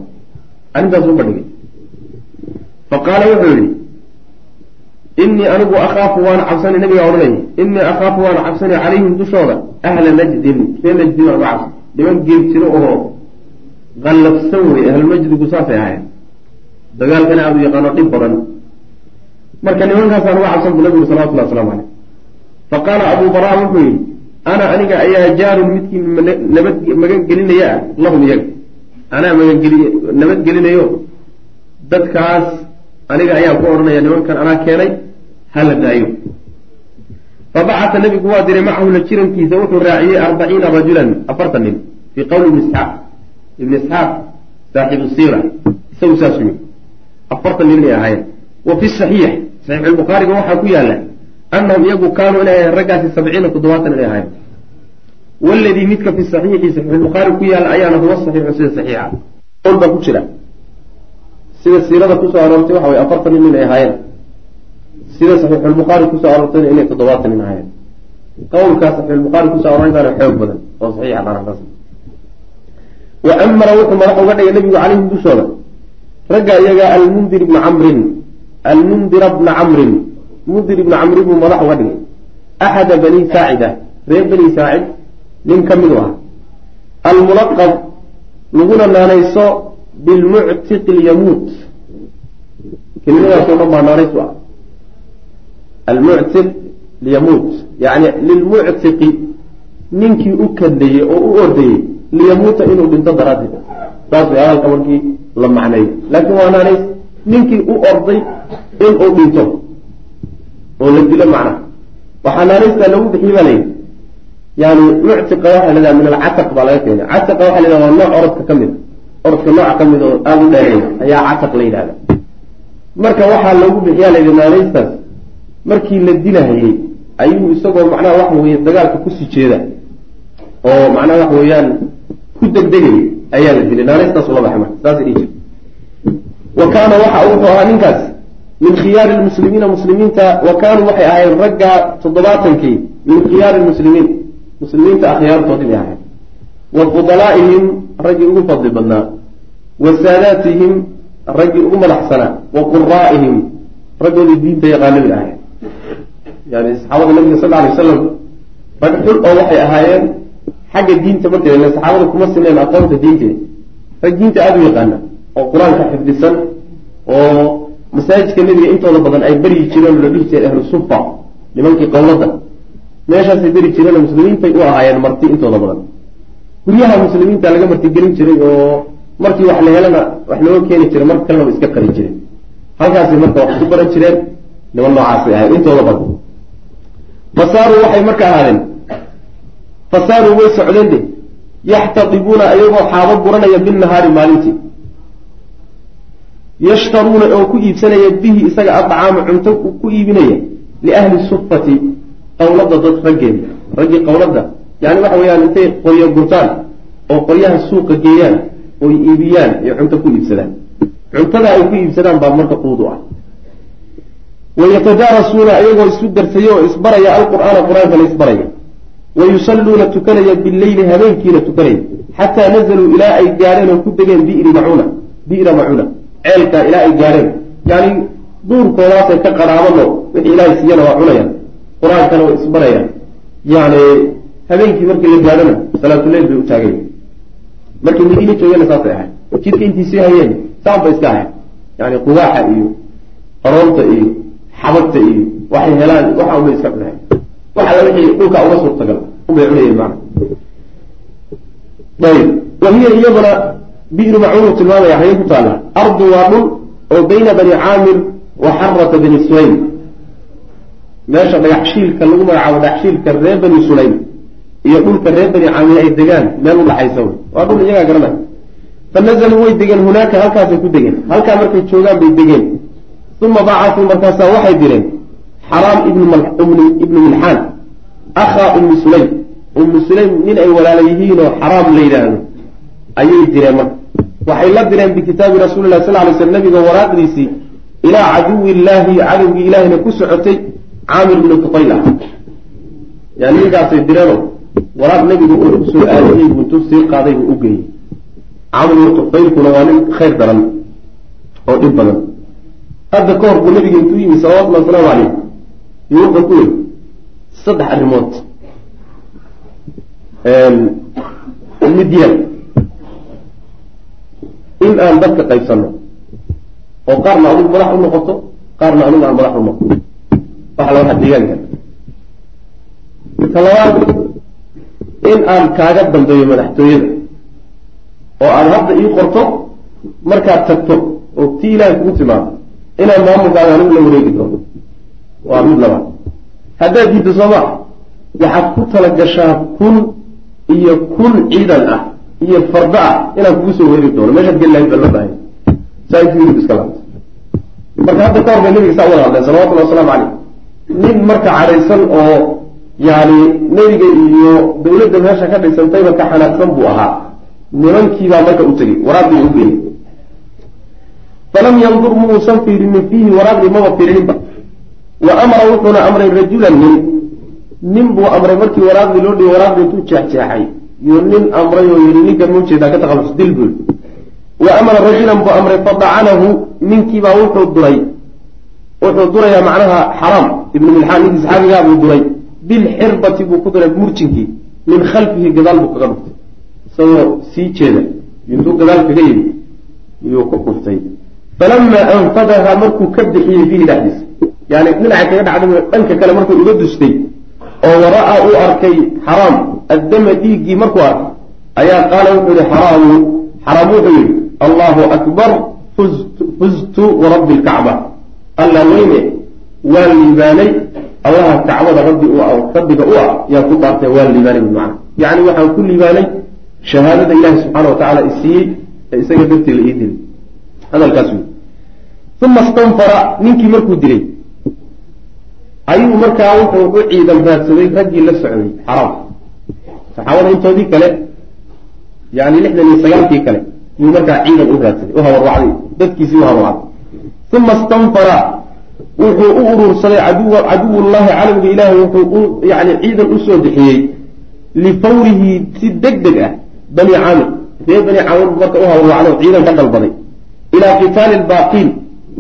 Arrintaas u bandhigay. Fa qaala wuxuu yihi inii anigu akhaafu waan cabsani nabigaa odhanaya inii akhaafu waan cabsani calayhim dushooda ahla najdin ree najdin aan uga cabsa niman geed jiro oo qallafsan wey ahlunajdigu saasay ahayen dagaalkana aada u yaqaano dhib badan. Marka nimankaasaan uga cabsan bu nabigu salawatullahi waslamu caleyh fa qaala abuu baraa wuxuu yihi ana aniga ayaa jaarun midkii nabad magan gelinaya ah lahum iyaga anaa magangeliy nabadgelinayo dadkaas aniga ayaan ku odhanaya nimankan anaa keenay hala daayo fabacata nabigu waa diray macahu la jirankiisa wuxuu raaciyey arbaciina rajulan afartan nin fii qowli ibni isxaaq ibni isxaaq saaxibu siira isagu saas yimi afartan nin inay ahaayeen wa fi saxiix saxiixulbukhaariga waxaa ku yaalla annahum iyagu kaanuu inay ahayen raggaasi sabciina toddobaatan inay ahayen waladii midka fi saxiixi saxiixulbukhaari ku yaalla ayaana huwa saxiixu sida saxiixa qowl baa ku jira sida siirada ku soo aroortay waxa way afartan nin inay ahaayeen sida saxiixulbukhaari ku soo aroortayna inay toddobaatan nin ahaayeen qowlkaa saxiixulbukhaari ku soo arooray baana xoog badan oo saxiixa dhaarakaas wa amara wuxuu madax uga dhigay nabigu calayhim dushooda ragga iyaga almundir ibna camrin almundira bna camrin mundir ibna camrin buu madax uga dhigay. Axada bani saacida reer bani saacid nin ka midu ah. Almulaqab laguna naanayso bilmuctiqi lyamuut kelimadaasoo dhan baa naanays u ah. Almuctiq lyamuut yani lilmuctiqi ninkii u kadlayey oo u ordayey liyamuuta inuu dhinto daraaddeed. Saas way hadalka markii la macneeyo laakiin waa naanays ninkii u orday inuu dhinto oo la dilo macnaha waxaa naanaystaa lagu bixiy baa layidhi yani muctiqa waxaa lahahda min alcataq baa laga keenay. Cataqa waxa la yhahda waa nooc orodka ka mid. A orodka nooca ka mid oo aada u dheereeya ayaa cataq la yidhahda marka waxaa loogu bixiyaa layidhi naanaystaas markii la dilahayey ayuu isagoo macnaha waxa weeye dagaalka ku sii jeeda. Oo macnaha waxa weeyaan ku degdegay ayaa la dilay. Naanaystaas ula baxay marka dhihi jirta wa kaana waxa wuxuu ahaa ninkaas min khiyaari lmuslimiina muslimiinta wa kaanuu waxay ahaayeen ragga toddobaatankii min khiyaari lmuslimiin. Muslimiinta akhyaartoodii bay ahayd wa fudalaa'ihim raggii ugu fadli badnaa. Wa saadaatihim raggii ugu madaxsanaa. Wa quraa'ihim raggoodii diinta yaqaana bay ahayd yani saxaabada nabiga sal alay wasalam rag xul oo waxay ahaayeen xagga diinta markay le saxaabada kuma sineen aqoonta diinteeda. Rag diinta aada u yaqaana oo qur'aanka xifdisan oo masaajidka nebiga intooda badan ay beryi jireen oo la dhihi jiray ahlu sufa nimankii qowladda meeshaasay beri jireen oo muslimiintay u ahaayeen marti intooda badan. Guryaha muslimiinta laga martigelin jiray oo markii wax la helana wax looga keeni jiray mar kalena iska qari jireen. Halkaasay marka wax ku baran jireen niman noocaasay ahayd intooda badan. Fasaaruu waxay marka ahaadeen. Fasaaruu way socdeen de. Yaxtadibuuna ayagoo xaabo guranaya binnahaari maalintii yashtaruuna oo ku iibsanaya bihi isaga adcaama cunto ku iibinaya liahli sufati qowladda dad raggeeda raggii qowladda yani waxa weeyaan intay qoryo gurtaan oo qoryaha suuqa geeyaan oy iibiyaan iyo cunto ku iibsadaan. Cuntada ay ku iibsadaan baa marka quud u ah. Wayatadaarasuuna iyagoo isu darsaya oo isbaraya alqur'aana qur'aankana isbaraya. Wa yusalluuna tukanaya bileyli habeenkiina tukanaya. Xataa nazaluu ilaa ay gaadheen oo ku degeen bi'ri macuuna bi'ra macuuna ceelka ilaa ay gaadheen yani duurkoodaasay ka qaraabano wixii ilaahay siiyana waa cunayaan qur'aankana way isbarayaan yani habeenkii markii la gaadhona salaatuleyl bay u taagayen markii madiine joogeenna saasay ahayd. Jidka intiisii hayeen saan bay iska ahayd. Yani qubaaxa iyo qaroonta iyo xabagta iyo waxay helaan waxa unbay iska cunahay wax alla wixii dhulka uga suurtagal unbay cunayeen maana ayb wa hiya iyaduna bi'ru macuunu tilmaamaya xagee ku taalla ardu waa dhul oo bayna bani caamir wa xarata bani sulaym. Meesha dhagaxshiilka lagu magacaabo dhagaxshiilka reer bani sulaym iyo dhulka reer bani caamir ay degaan meel udhaxaysa wey. Waa dhul iyagaa garanay fa nazaluu way degeen hunaaka halkaasay ku degeen. Halkaa markay joogaan bay degeen. Uma bacasuu markaasaa waxay direen xaraam ibnu milxaan akhaa ummi sulaym. Ummu sulaym nin ay walaala yihiinoo xaraam la yidhaahdo ayay direen marka waxay la direen bikitaabi rasuuli lah sal lay sl nabiga waraaqdiisii ilaa caduwi illaahi cadowgii ilaahina ku socotay caamir bnu tufayl ah yani ninkaasay direeno waraaq nabiga uu ku soo aadiyey buu intuu sii qaaday buu u geeyey. Caamir bnu tufaylkuna waa nin khayr daran oo dhib badan. Hadda ka hor buu nabiga intuu yimi salawatulli wasalaamu caleyh iyo wuxuu ku yiri saddex arrimood. Midyaan in aan dadka qaybsanno oo qaarna adigu madax u noqoto qaarna anigu aan madax u noqoto waxa la waxa deegaanka ta labaad in aan kaaga dambeeyo madaxtooyada. oo aada hadda ii qorto markaad tagto oo tii ilaahay kugu timaado inaan maamulkaaga anigu la wareegi doono. Waa mid labaad. Haddaad diiddo sooma waxaad ku talagashaa kun iyo kun ciidan ah iyo farda ah inaan kugu soo weeri doono. Meeshaad geli lahayd baa loo baahanya saa intu yurib iska laabta marka hadda ka hor bay nabiga saa wada hadleen salawatullahi wasalaamu caleyh nin marka cadhaysan oo yani nebiga iyo dawladda meesha ka dhisantayba ka xanaaqsan buu ahaa. Nimankiibaa marka u tegey waraaqdii u geeyey falam yandur muusan fiirinin fiihi waraaqdii maba fiirininba wa amara wuxuuna amray rajulan nin. Nin buu amray markii waraaqdii loo dhiyay waraaqdii intuu jeexjeexay iyo nin amray oo yihi ninkan ma u jeedaa ka taqalus dil bul wa amara rajulan buu amray fadacanahu ninkiibaa wuxuu duray wuxuu durayaa macnaha xaraam. Ibnu milxaan ninkii saxaabigaa buu duray bilxirbati buu ku duray murjinkii min khalfihi gadaal buu kaga dhuftay isagoo sii jeeda intuu gadaal kaga yimi iyuu ku dhuftay. Falamaa anfadaha markuu ka bixiyey fiihi dhexdiisa. Yani dhinaca kaga dhacday dhanka kale markuu uga dustay oo wara-a uu arkay xaraam addama dhiiggii markuu arkay ayaa qaala wuxuu yihi xaraamu. Xaraam wuxuu yihi allahu akbar fuztu warabbi lkacba alla weyne waa liibaanay allaha kacbada rabbi rabbiga u ah yaan ku dhaartay waa liibaanay bimacna yacni waxaan ku liibaanay shahaadada ilaahi subxaana wa tacaala isiiyey ee isaga dartii la ii dilay. Hadalkaas wey uma stanfara ninkii markuu dilay ayuu markaa wuxuu u ciidan raadsaday raggii la socday xaraam saxaabada intoodii kale yani lixdan iyo sagaalkii kale yuu markaa ciidan u raadsaday u habarwacday dadkiisii u habarwacday. Uma stanfara wuxuu u urursaday caduwullahi cadowga ilaahay wuxuu yani ciidan u soo bixiyey lifawrihi si deg deg ah bani caamir ree bani caamir bu marka u habarwacday ciidan ka dalbaday. Ilaa qitaali lbaaqiin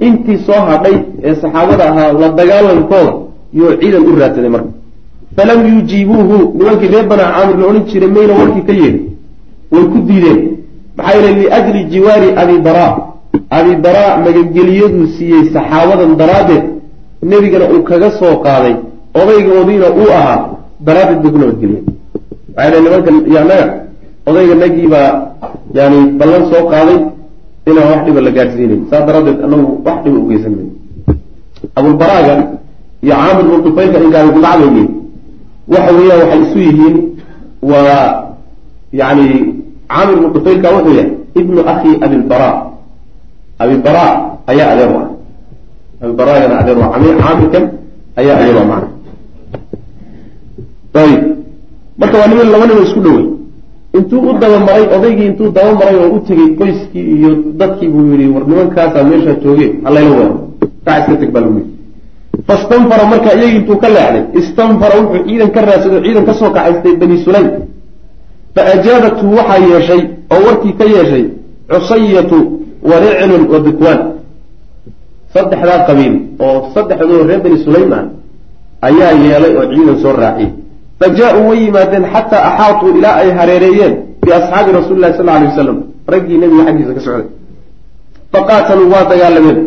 intii soo hadhay ee saxaabada ahaa la dagaalankooda yuu ciidan u raadsaday marka. Falam yujiibuuhu nimankii reer bani caamir la odhan jiray mayna warkii ka yeedhin way ku diideen. Maxaa yeele liajli jiwaari abi bara abi bara magangeliyaduu siiyey saxaabadan daraaddeed. Nebigana uu kaga soo qaaday. Odaygoodiina uu ahaa daraaddeed bay ku nabadgeliyeen waxay dhen nimankan yanaga odayga nagiibaa yani ballan soo qaaday inaan wax dhiba la gaadhsiinayn saas daraaddeed anagu wax dhiba ugeysan mayn abulbaraaga iyo caamir bnu tufaylka inkaani dibacdayni waxa weeyaan waxay isu yihiin waa yani caamir bnu tufaylka wuxuu yahay ibnu akhi abilbara abibara ayaa adeer ah. Abibaraagana adeer u ah. Caamirkan ayaa adeer u macna ayib marka waa niman laba nimo isku dhowey intuu u dabamaray odaygii intuu dabamaray oo u tegey qoyskii iyo dadkii buu yihi war nimankaasaa meeshaa jooge halayla weero kac iska teg baa lagu yii fastanfara marka iyagii intuu ka leexday istanfara wuxuu ciidan ka raadsaday o ciidan ka soo kaxaystay bani sulaym. Fa ajaabatu waxaa yeeshay oo warkii ka yeeshay cusayatu wa riclun wa bikwaan saddexdaa qabiil oo saddexdoo reer bani sulaym ah ayaa yeelay oo ciidan soo raaciyey. Fa jaa-uu way yimaadeen xataa axaatuu ilaa ay hareereeyeen biasxaabi rasuuli lahi sal alay wasalam raggii nebiga xaggiisa ka socday. Faqaataluu waa dagaalameen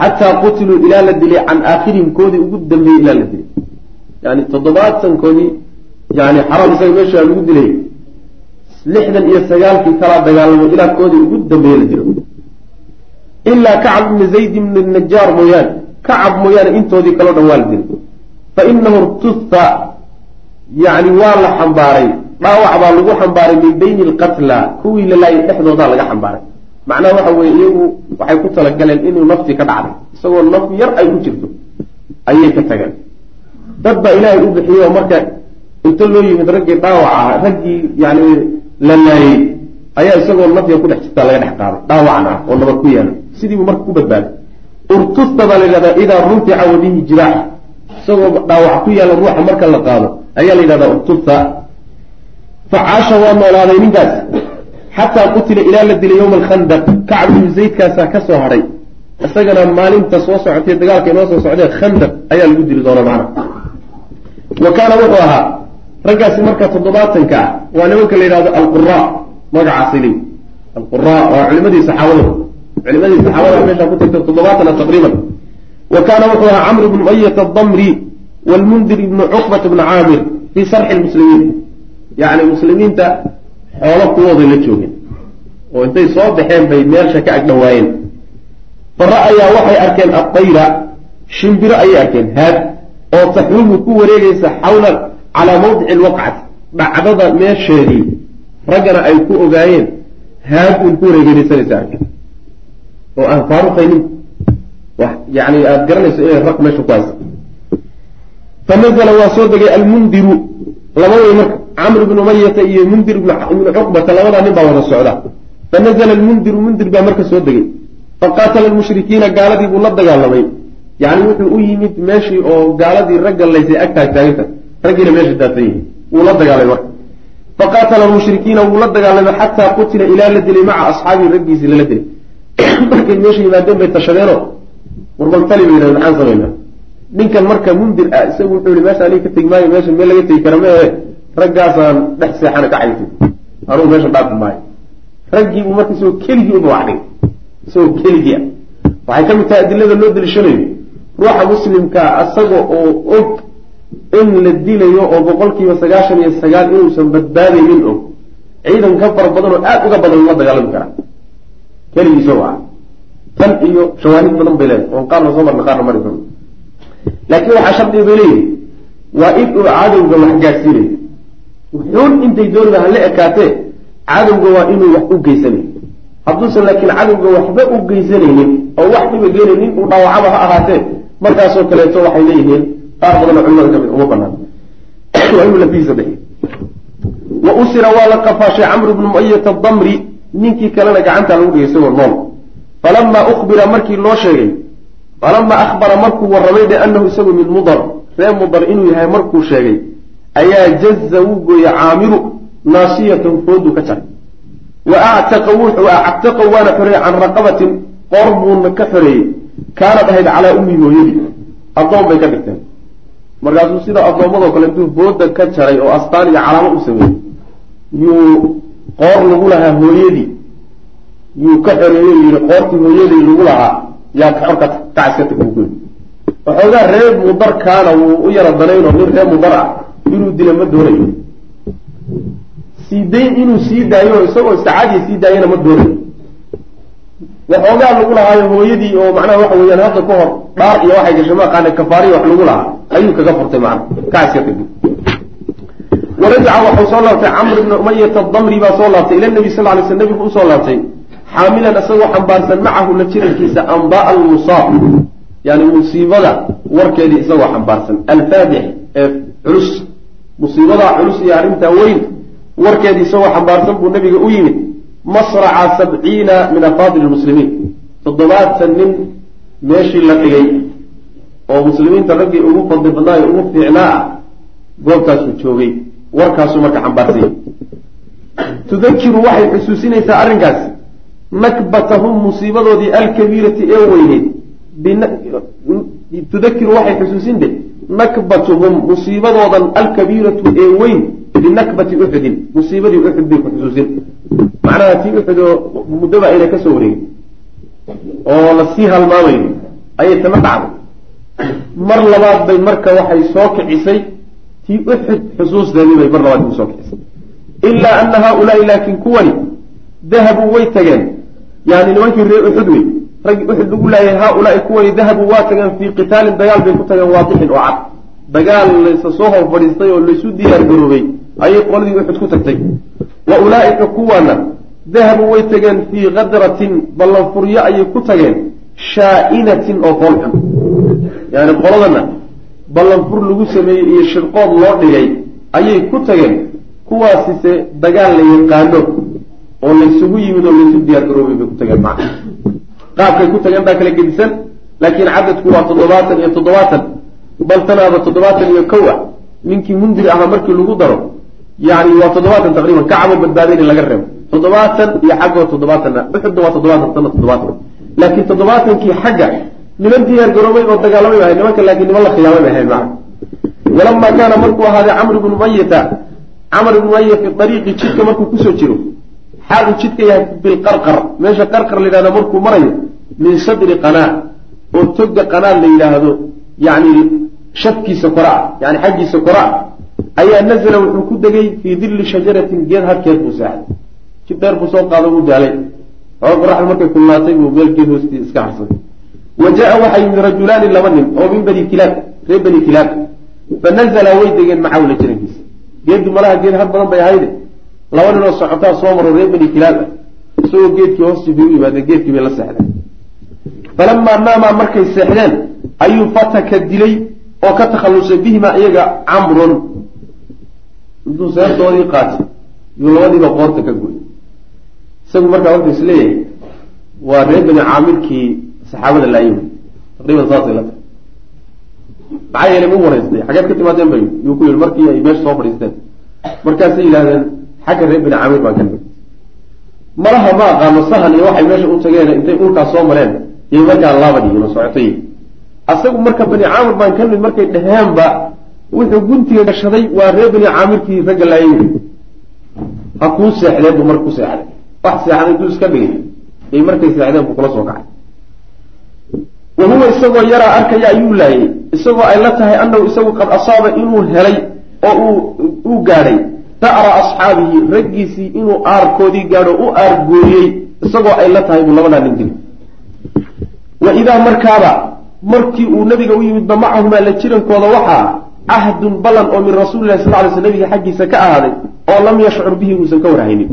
xataa qutiluu ilaa la dilay can aakhirihim koodii ugu dambeeyey ilaa la dilay yani toddobaatankoodii yani xaraam isaga meeshaa lagu dilay lixdan iyo sagaalkii kalaa dagaalamo ilaa koodii ugu dambeeye la dilo ilaa kacab ibni zayd ibni najaar mooyaane kacab mooyaane intoodii kaloo dhan waa la dilay fa inahu irtuha yani waa la xambaaray dhaawac baa lagu xambaaray min bayni alqatla kuwii la laayay dhexdoodaa laga xambaaray macnaha waxa weye iyagu waxay ku talagaleen inuu naftii ka dhacday. Isagoo naf yar ay ku jirto ayay ka tageen dad baa ilaahay u bixiyey oo marka inta loo yimid raggii dhaawac ah raggii yani la laayey ayaa isagoo nafya ku dhex jirtaa laga dhex qaaday dhaawacan ah oo nabad ku yaalla sidiibuu marka ku badbaaday. Urtusta baa la yidhahdaa idaa rufica wabihi jiraax isagoo dhaawac ku yaalla ruuxa marka la qaado ayaa la yidhahdaa urtusta facaasha waa noolaaday ninkaas xataa qutila ilaa la dilay yowma alkhandaq. Kacb ibnu zaydkaasaa ka soo hadhay isagana maalinta soo socotay dagaalka inoo soo socdee khandaq ayaa lagu dili doona macna. Wa kaana wuxuu ahaa raggaasi marka toddobaatanka ah waa nimanka la yidhahdo alqura magacaasay leeyi alqura waa culimadii saxaabada culimadii saxaabada meeshaa ku tagta toddobaatana taqriiban. Wa kaana wuxuu ahaa camr ibnu umayata adamri wlmundir ibnu cuqbat bni caamir fii sarxi lmuslimiin yani muslimiinta xoolo kuwooday la joogeen oo intay soo baxeen bay meelsha ka agdhawaayeen fara'ayaa waxay arkeen adayra shimbiro ayay arkeen haad oo taxrumu ku wareegaysa xawla calaa mawdici alwaqcati dhacdada meesheedii. Raggana ay ku ogaayeen haad uun ku wareegeynaysanaysa arkeen. Oo aan faaruqaynin yani aada garanayso inay raq meesha ku haysa fa nazla waa soo degay almundiru laba wey marka camr bnu umayata iyo mundir ibnu cuqbata labadaa nin baa wada socda. Fa nazla almundiru mundir baa marka soo degay. Faqaatala almushrikiina gaaladii buu la dagaalamay. Yani wuxuu u yimid meeshii oo gaaladii ragga laysay ag taagtaaganta raggiina meesha daatan yihiin. Wuu la dagaalamay marka. Faqaatala almushrikiina wuu la dagaalamay xataa qutila ilaa la dilay maca asxaabii raggiisii lala dilay. Markay meesha yimaadeen bay tashadeenoo warbaltali bay yidhahdeen maxaan samaynaa ninkan marka mundir ah isagu wuxuu yihi meesha aniga ka tegi maayo meesha meel laga tegi kara meehe raggaasaan dhex seexana ka cayto anugu meesha dhaafi maayo. Raggii buu marka isagoo keligii uba waxdhigay isagoo keligii. Ah waxay ka mid tahay adilada loo daliishanayo ruuxa muslimkaa asaga oo og in la dilayo oo boqol kiiba sagaashan iyo sagaal inuusan badbaadaynin og. Ciidan ka fara badan oo aada uga badan ula dagaalami karaa keligii isagoo ah tan iyo shawaahid badan bay leedahay. Oon qaarna soo marna qaarna mari doono laakiin waxaa shardiga bay leeyihi waa in uu cadowga wax gaadhsiinayo wuxuun intay dooniba hala ekaatee cadowga waa inuu wax u geysanayo hadduusan laakiin cadowga waxba u geysanaynin oo wax dhiba geenaynin uu dhaawacaba ha ahaatee markaasoo kaleeto waxay leeyihiin qaar badanoo culimada ka mid uma banaan. Waa wa usira waa la qafaashay camru bnu muayata damri ninkii kalena gacantaa lagu dhigay isagoo nool. Falamaa ukbira markii loo sheegay falamaa akhbara markuu warramay biannahu isagu min mudar ree mudar inuu yahay markuu sheegay ayaa jaza wuu gooyey caamiru naasiyatan foodu ka jaray wa actaqa wuxuu actaqa waana xoreeyey can raqabatin qoor buuna ka xoreeyey kaanad ahayd calaa ummi hooyadii. Addoon bay ka dhigteen. Markaasuu sida addoommadoo kale intuu fooda ka jaray oo astaan iyo calaamo u sameeyey yuu qoor lagu lahaa hooyadii. Yuu ka xoreeyo yihi qoortii hooyadii lagu lahaa yaa xorka kacaska tag buu kuyii waxoogaa reer mudarkaana wuu u yara danaynoo nin reer mudar ah inuu dila ma doonayo sii inuu sii daayo isagoo sacaadiya sii daayana ma doonayo waxoogaa lagu lahaayo hooyadii oo macnaha waxa weeyaan hadda ka hor dhaar iyo waxay gashay maaqaana kafaariya wax lagu lahaa. Ayuu kaga furtay macna kacaska tag warajaca waxau soo laabtay camr bna umayata damri baa soo laabtay. Ila nabi sal lay sl nabigu u soo laabtay. Xaamilan isagoo xambaarsan macahu la jirankiisa ambaa almusaab yani musiibada warkeedii isagoo xambaarsan. Alfaadix ee culus musiibadaa culus iyo arrintaa weyn warkeedii isagoo xambaarsan buu nabiga u yimid masraca sabciina min afaadil lmuslimiin toddobaatan nin meeshii la dhigay oo muslimiinta raggii ugu fadli badnaayo ugu fiicnaa ah goobtaasuu joogay warkaasuu marka xambaarsanya tudakiru waxay xusuusinaysaa arrinkaasi nakbatahum musiibadoodii alkabiirati ee weyneyd. Tudakiru waxay xusuusinde nakbatuhum musiibadoodan alkabiiratu ee weyn binakbati uxudin musiibadii uxud bay ku xusuusin. Macnaha tii uxud oo muddoba ayna ka soo wareegin. Oo la sii halmaamayo ayay tama dhacday. Mar labaad bay marka waxay soo kicisay tii uxud xusuusteedii bay mar labaad u soo kicisay. Ilaa ana haaulaai laakiin kuwani dahabuu way tageen. Yani nimankii reer uxud wey raggii uxud lagu laayay haaulaai kuwani dahabuu waa tageen fii qitaalin dagaal bay ku tageen waadixin oo cad. Dagaal laysa soo hor fadhiistay oo laysu diyaar garoobay ayay qoladii uxud ku tagtay. Wa ulaa'ika kuwana dahabuu way tageen fii kadratin ballanfuryo ayay ku tageen shaa'inatin oo fool xun yani qoladana ballanfur lagu sameeyey iyo shirqood loo dhigay ayay ku tageen kuwaasise dagaal la yaqaano oo laysugu yimid oo laysu diyaar garoobay bay ku tageen macna qaabkay ku tageen baa kala gedisan laakiin cadadku waa toddobaatan iyo toddobaatan bal tanaaba toddobaatan iyo kow ah ninkii mundir ahaa markii lagu daro yani waa toddobaatan taqriiban kacabo badbaadayna laga reebo. toddobaatan iyo xaggoo toddobaatanna uxudna waa toddobaatan tanna toddobaatan. laakiin toddobaatankii xagga niman diyaar garoobay oo dagaalamay ahay nimanka laakiin niman la khiyaamay bay ahayd macna walamaa kaana markuu ahaaday camr ibnu mayata camr ibnu maya fi ariiqi jidka markuu ku soo jiro xaal uu jidka yahay bilqarqar meesha qarqar la yidhahdo markuu marayo min sadri qanaa oo toga qanaa la yidhaahdo yani shafkiisa kore ah yani xaggiisa kore ah ayaa nazla wuxuu ku degay fii dilli shajaratin geed harkeed buu seexday jid dheer buu soo qaado wuu daalay xooga qoraxda markay kulnaatay buu meelgeed hoostii iska harsaday wa jaa waxaa yimid rajulaani laba nin oo min bani kilaab reer bani kilaab. Fanazala way degeen macawla jirankiisa? Geeddu malaha geed had badan bay ahayde. Laba nin oo socotaa soo maro reer bani kilaab ah. Isagoo geedkii hoostii bay u yimaadeen geedkii bay la seexdeen falamaa naamaa markay seexdeen ayuu fataka dilay oo ka takhallusay bihimaa iyaga camrun intuu seeftoodii qaatay yuu labadiiba qoorta ka goy isagu markaa wuxuu is leeyahay waa reer bani caamirkii saxaabada laayimi taqriiban saasay la tahay maxaa yeelay mu waraystay xageed ka timaadeen bay yuu ku yihi markii ay meesha soo fadhiisteen markaasay yidhahdeen xagga reer bani caamir baan ka nimid malaha ma aqaano sahan iyo waxay meesha u tageen intay dhulkaas soo mareen iyo markaa laabadiino socotay. Asagu marka bani caamir baan ka nimid markay dheheenba wuxuu guntiga gashaday waa reer bani caamirkii ragga laayimi ha kuu seexdeen buu marka ku seexday. Wax seexday duu iska dhigay. Ay markay seexdeen buu kula soo kacay. Wa huwa isagoo yaraa arkaya ayuu laayay. Isagoo ay la tahay annahu isagu qad asaaba inuu helay oo uu gaadhay. Da'ra asxaabihi raggiisii inuu aarkoodii gaadho u aargooyey. Isagoo ay la tahay buu labadaa nin dili wa idaa markaaba markii uu nabiga u yimidba macahumaa la jirankooda waxaa cahdun ballan oo min rasuulilahi sal ly sl nabiga xaggiisa ka ahaaday oo lam yashcur bihi uusan ka warhaynin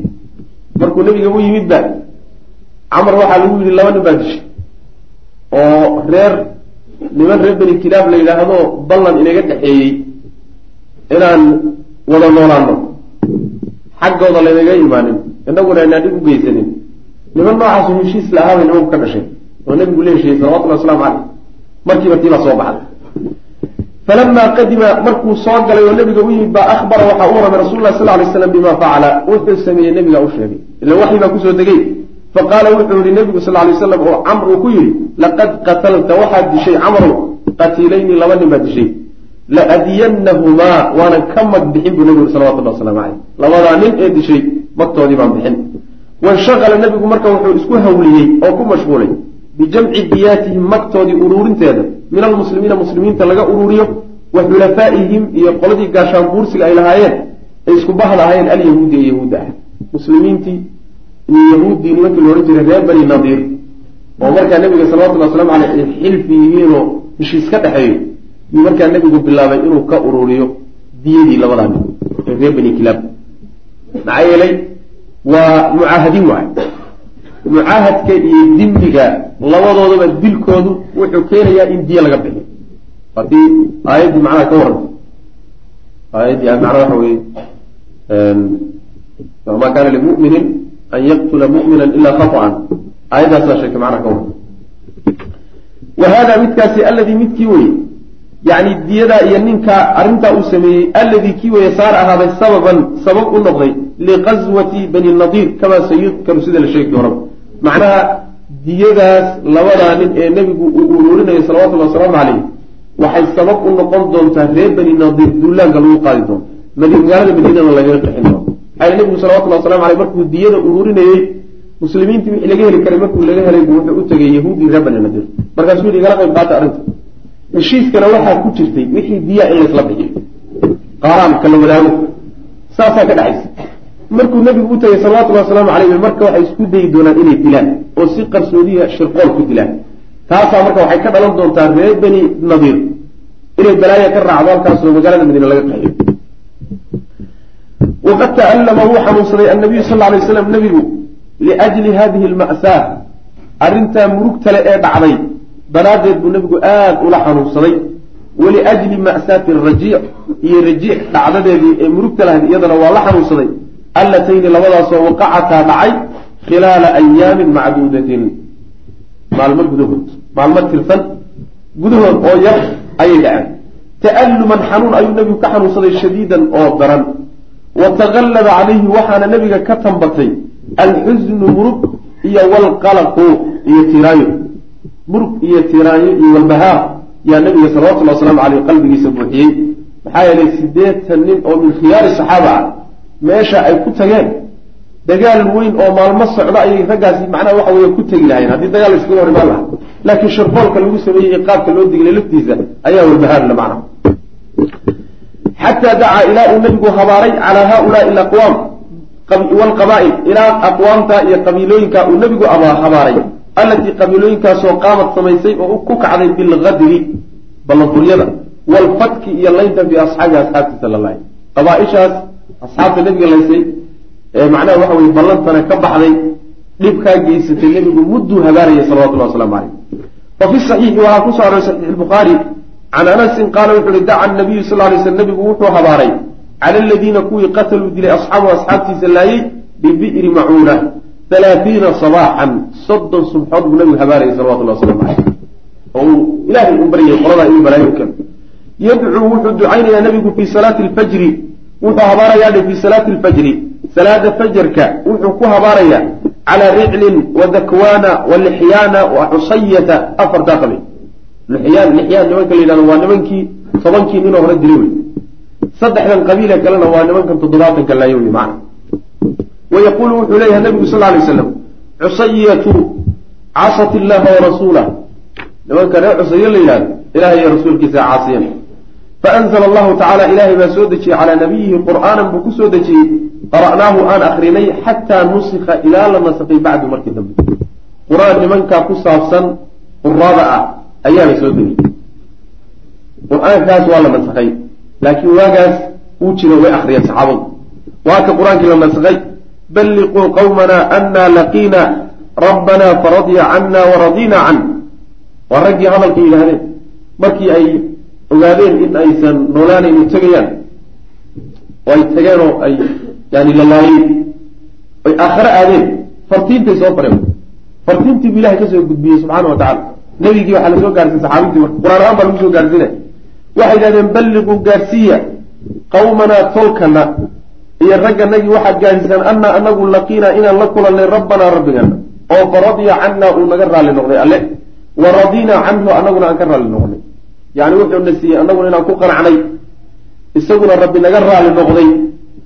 markuu nabiga u yimidba camar waxaa lagu yidhi laba nin baa dishay oo reer niman reer beni kilaab la yidhaahdo ballan inaga dhexeeyey inaan wada noolaano xaggooda laynaga imaanin inaguna aynaan dhib u geysanin. Niman noocaasu heshiis la ahaabay nimanku ka dhashay oo nabigu la heshiiyey salawatullahi waslamu caleyh. Markiiba tiibaa soo baxday. Falamaa qadima markuu soo galay oo nabiga u yimid baa ahbara waxaa u waramay rasul lah sal lay slam bima facala wuxuu sameeyey nabiga u sheegay. Ila waxyi baa ku soo degay. Faqaala wuxuu yihi nabigu sal lay slam oo camr uu ku yidhi laqad qatalta waxaad dishay camrow qatiilayni laba nin baad dishay. Laadiyanahumaa waanan ka mag bixin buu nabigu salawatullah waslamu caleyh. Labadaa nin ee dishay magtoodii baan bixin. Wanshaqala nabigu marka wuxuu isku hawliyey oo ku mashquulay bijamci diyaatihim magtoodii uruurinteeda min almuslimiina muslimiinta laga uruuriyo wa xulafaaihim iyo qoladii gaashaan buursiga ay lahaayeen ay isku bahda alyahuudi ee yahuudda ah muslimiintii iyo yahuuddii nimankii la odhan jiray reer bani nadiir oo markaa nabiga salawatullhi waslamu caleyh ay xilfi yihiinoo heshiis ka dhexeeyo yuu markaa nabigu bilaabay inuu ka ururiyo diyadii labadaa nin ee reer bani kilaab maxaa yeelay waa mucaahadiin waay mucaahadka iyo dimmiga labadoodaba dilkoodu wuxuu keenayaa in diya laga bixiyo. Haddii aayaddii macnaha ka warantay aayaddii macnaha waxa weye wamaa kaana limuminin an yaqtula mu'mina ilaa khaطan aayaddaasaa sheegtay macnaha ka warantay wa hada midkaasi alladii midkii weye yani diyadaa iyo ninkaa arrintaa uu sameeyey alladii kii weye saara ahaaday sababan sabab u noqday liqaswati bani nadiir kamaa sayudkaru sida la sheegi doonaba macnaha diyadaas labadaa nin ee nebigu uu uruurinayo salawatullhi wasalaamu caleyh waxay sabab u noqon doontaa reer bani nadiir duulaanka lagu qaadi doono. Magaalada madiinana lagaga qixin doono. Maxaa nebigu salawatullahi wasalamu aleyh markuu diyada uruurinayey muslimiintii wixii laga heli karay markuu laga helay buu wuxuu u tegay yahuudii reer bani nadiir markaasuu yidhi igala qayb qaata arrinta. Heshiiskana waxaa ku jirtay wixii diya in laysla bixiyo qaaraan kala wadaago saasaa ka dhexaysa markuu nabigu u tegay salawatullahi wasalaamu caleyh marka waxay isku dayi doonaan inay dilaan oo si qarsoodiya shirqool ku dilaan. Taasaa marka waxay ka dhalan doontaa reer beni nadiir inay balaaya ka raacdo halkaasoo magaalada madiine laga qaxiyo waqad ta'allama wuu xanuunsaday annabiyu sal lla lay nebigu liajli hadihi alma'saa arrintaa murugtale ee dhacday. Daraaddeed buu nebigu aada ula xanuunsaday. Waliajli ma'saati rajiic iyo rajiic dhacdadeedii ee murugta lahayd iyadana waa la xanuunsaday allatayni labadaasoo waqacataa dhacay khilaala ayaamin macduudatin. Maalmo gudahood maalmo tirsan gudahood oo yar ayay dhaceen. Ta'alluman xanuun ayuu nebigu ka xanuunsaday shadiidan oo daran. Wa tagallaba calayhi waxaana nebiga ka tambatay alxusnu murug iyo walqalaqu iyo tiraayo. Murug iyo tiraayo iyo walbahaar yaa nebiga salawatullhi wasalaamu caleyh qalbigiisa buuxiyey. Maxaa yeelay siddeetan nin oo min khiyaari saxaaba ah meesha ay ku tageen. Dagaal weyn oo maalmo socdo ayay raggaasi macnaha waxa weye ku tegi lahayen haddii dagaal la iskaga hor imaan lahaa. Laakiin shirqoolka lagu sameeyey iyo qaabka loo diglay laftiisa ayaa walbahaarla macnaha. Xataa dacaa ilaa uu nabigu habaaray calaa haaulaai alaqwaam waalqabaa'il ilaa aqwaamta iyo qabiilooyinka uu nebigu habaaray. Allatii qabiilooyinkaasoo qaamad samaysay oo ku kacday bilgadri ballanfuryada waalfatki iyo laynta fii asxaabihi asxaabtiisa la laayay qabaaishaas asxaabta nebiga laysay ee macnaha waxa weye ballantana ka baxday dhibkaa geysatay nebigu mudduu habaarayay salawatullah waslamu caleyh wa fi saxiixi waxaa ku soo aroray saxiix lbukhaari can anasin qaala wuxu uhi daca nabiyu sal lay sl nebigu wuxuu habaaray cala aladiina kuwii qataluu dilay asxaabu asxaabtiisa laayay bibi'ri macuuna halaaiina sabaaxan soddon subxood buu nabigu habaarayay salawatullah waslamu caleyh oo uu ilaahay u baryay qoladaa inuu balaayo u yadcuu wuxuu ducaynayaa nabigu fii salaati lfajri wuxuu habaarayaa fii salaati lfajri salaada fajarka wuxuu ku habaarayaa calaa riclin wa dakwana wa lixyaana wa cusayata afartaa qabiil lixyaan lixyaan nimanka la yidhahdo waa nimankii tobankii ninoo hore dilay wey saddexdan qabiile kalena waa nimankan toddobaatanka laayo wey macna wa yaquulu wuxuu leeyahay nabigu sal lay slam cusayatu casat illaha warasuulah nimanka reer cusayo la yidhahdo ilahay iyo rasuulkiisa caasiyan faanzla allahu tacala ilaahay baa soo dejiyey calaa nabiyihi qur'aanan buu ku soo dejiyey qara'naahu aan akrinay xataa nusika ilaa la nasakay bacdu markii dambe qur'aan nimankaa ku saabsan quraada ah ayaana soo degiyey qur'aankaas waa la nasakay laakiin waagaas wuu jiro way akriyeen saxaabadu waa ka qur'aankii la nasakay balliquu qawmana anaa laqiina rabbanaa faradya cana waradina can waa raggii hadalka yidhaahdeen markii ay ogaadeen in aysan noolaanaynu tegayaan oo ay tageen oo ay yani lalaayeen ay aakhare aadeen fartiintay soo fareen. Fartiintii bu ilahay ka soo gudbiyey subxaana wa tacala nebigii waxaa la soo gaarsiin saxaabintii marka qur'aan ahaan baa lagu soo gaarsiinaya waxay yidhahdeen balliquu gaarsiiya qawmanaa tolkana iyo ragganagii waxaad gaarsiisaan anaa anagu laqiinaa inaan la kulannay rabbanaa rabbigana oo faradya cannaa uu naga raalli noqday alle wa radinaa canhu anaguna aan ka raalli noqnay yani wuxuuna siiyey annaguna inaan ku qanacnay isaguna rabbi naga raalli noqday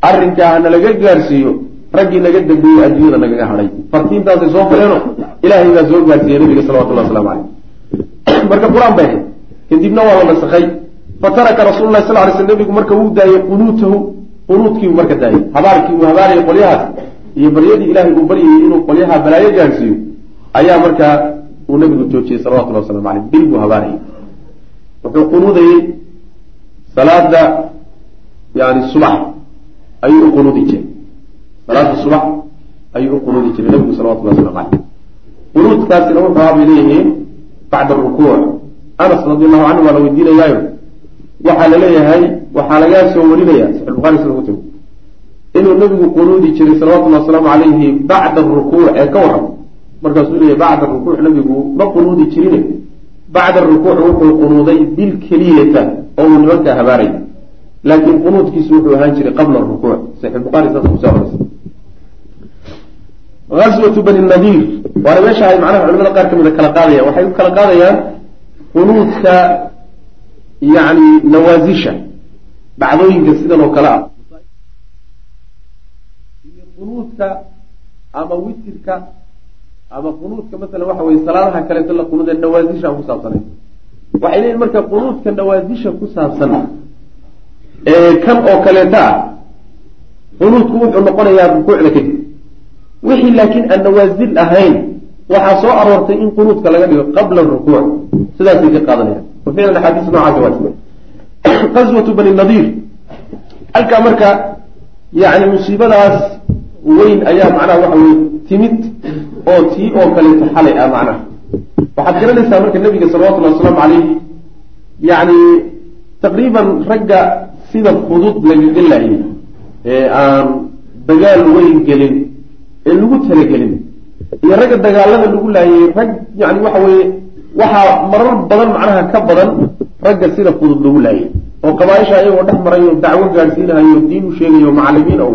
arrinkaa hana laga gaarsiiyo raggii naga dambeeyey adduunyada nagaga hadhay fartiintaasay soo fareeno ilaahay baa soo gaarsiiyey nabiga salawatullah waslamu caleyh marka qur'aan bay ahayd. Kadibna waa la nasakhay. Fataraka rasuulu lahi sal ly sl nabigu marka wuu daayey qunuutahu qunuudkiibu marka daayey. Habaarkii uu habaarayay qolyahaas iyo baryadii ilaahay uu baryayey inuu qolyaha balaayo gaarsiiyo ayaa markaa uu nabigu joojiyey salawatullah waslamu caleyh bil buu habaarayay wuxuu qunuudayey salaada yani subax ayuu u qunuudi jiray. Salaada subax ayuu u qunuudi jiray nabigu salawatullah waslamu caleyh qunuudkaasina wuxuu bay leeyihiin bacda rukuuc. Anas radi allahu canhu waa la weydiinayaayo. Waxaa la leeyahay waxaa lagaa soo warinaya saxi bukhari sida ku timi inuu nabigu qunuudi jiray salawatullahi wasalaamu calayhi bacda rukuuc ee ka waran markaasuu leeyahy bacda rukuuc nabigu ma qunuudi jirine bacda rukuuc wuxuu qunuuday bil keliyata oo uu nimankaa habaaray laakiin qunuudkiisu wuxuu ahaan jiray qabla rukuuc aswatu bani nadiir waana meesha ay macnaha culimada qaar ka mida kala qaadayaan waxay u kala qaadayaan qunuudka yani nawaasisha dhacdooyinka sidan oo kale ah qunuudka ama witirka ama qunuudka masalan waxa weye salaadaha kaleeto la qunuuda nawaasisha ku saabsanay. Waxay leeyihiin marka qunuudka nawaasisha ku saabsan ee kan oo kaleeta ah qunuudku wuxuu noqonayaa rukuucda kadib wixii laakiin aan nawaasil ahayn waxaa soo aroortay in qunuudka laga dhigo qabla rukuuc. Sidaasay ka qaadanayaan. Wa ficlan axaadiis noocaas waa jira qaswatu bani nadiir halkaa marka yani musiibadaas weyn ayaa macnaha waxa weye timid oo tii oo kaleeto xalay ah macnaha. Waxaad garanaysaa marka nebiga salawatullahi wasalaamu calayh yani taqriiban ragga sida fudud lagaga laayay ee aan dagaal weyn gelin ee lagu talagelin iyo ragga dagaalada lagu laayay rag yani waxa weye waxaa marar badan macnaha ka badan ragga sida fudud lagu laayay. Oo qabaaisha ayagoo dhex maray oo dacwo gaadhsiinahayo diin u sheegayo macalimiin o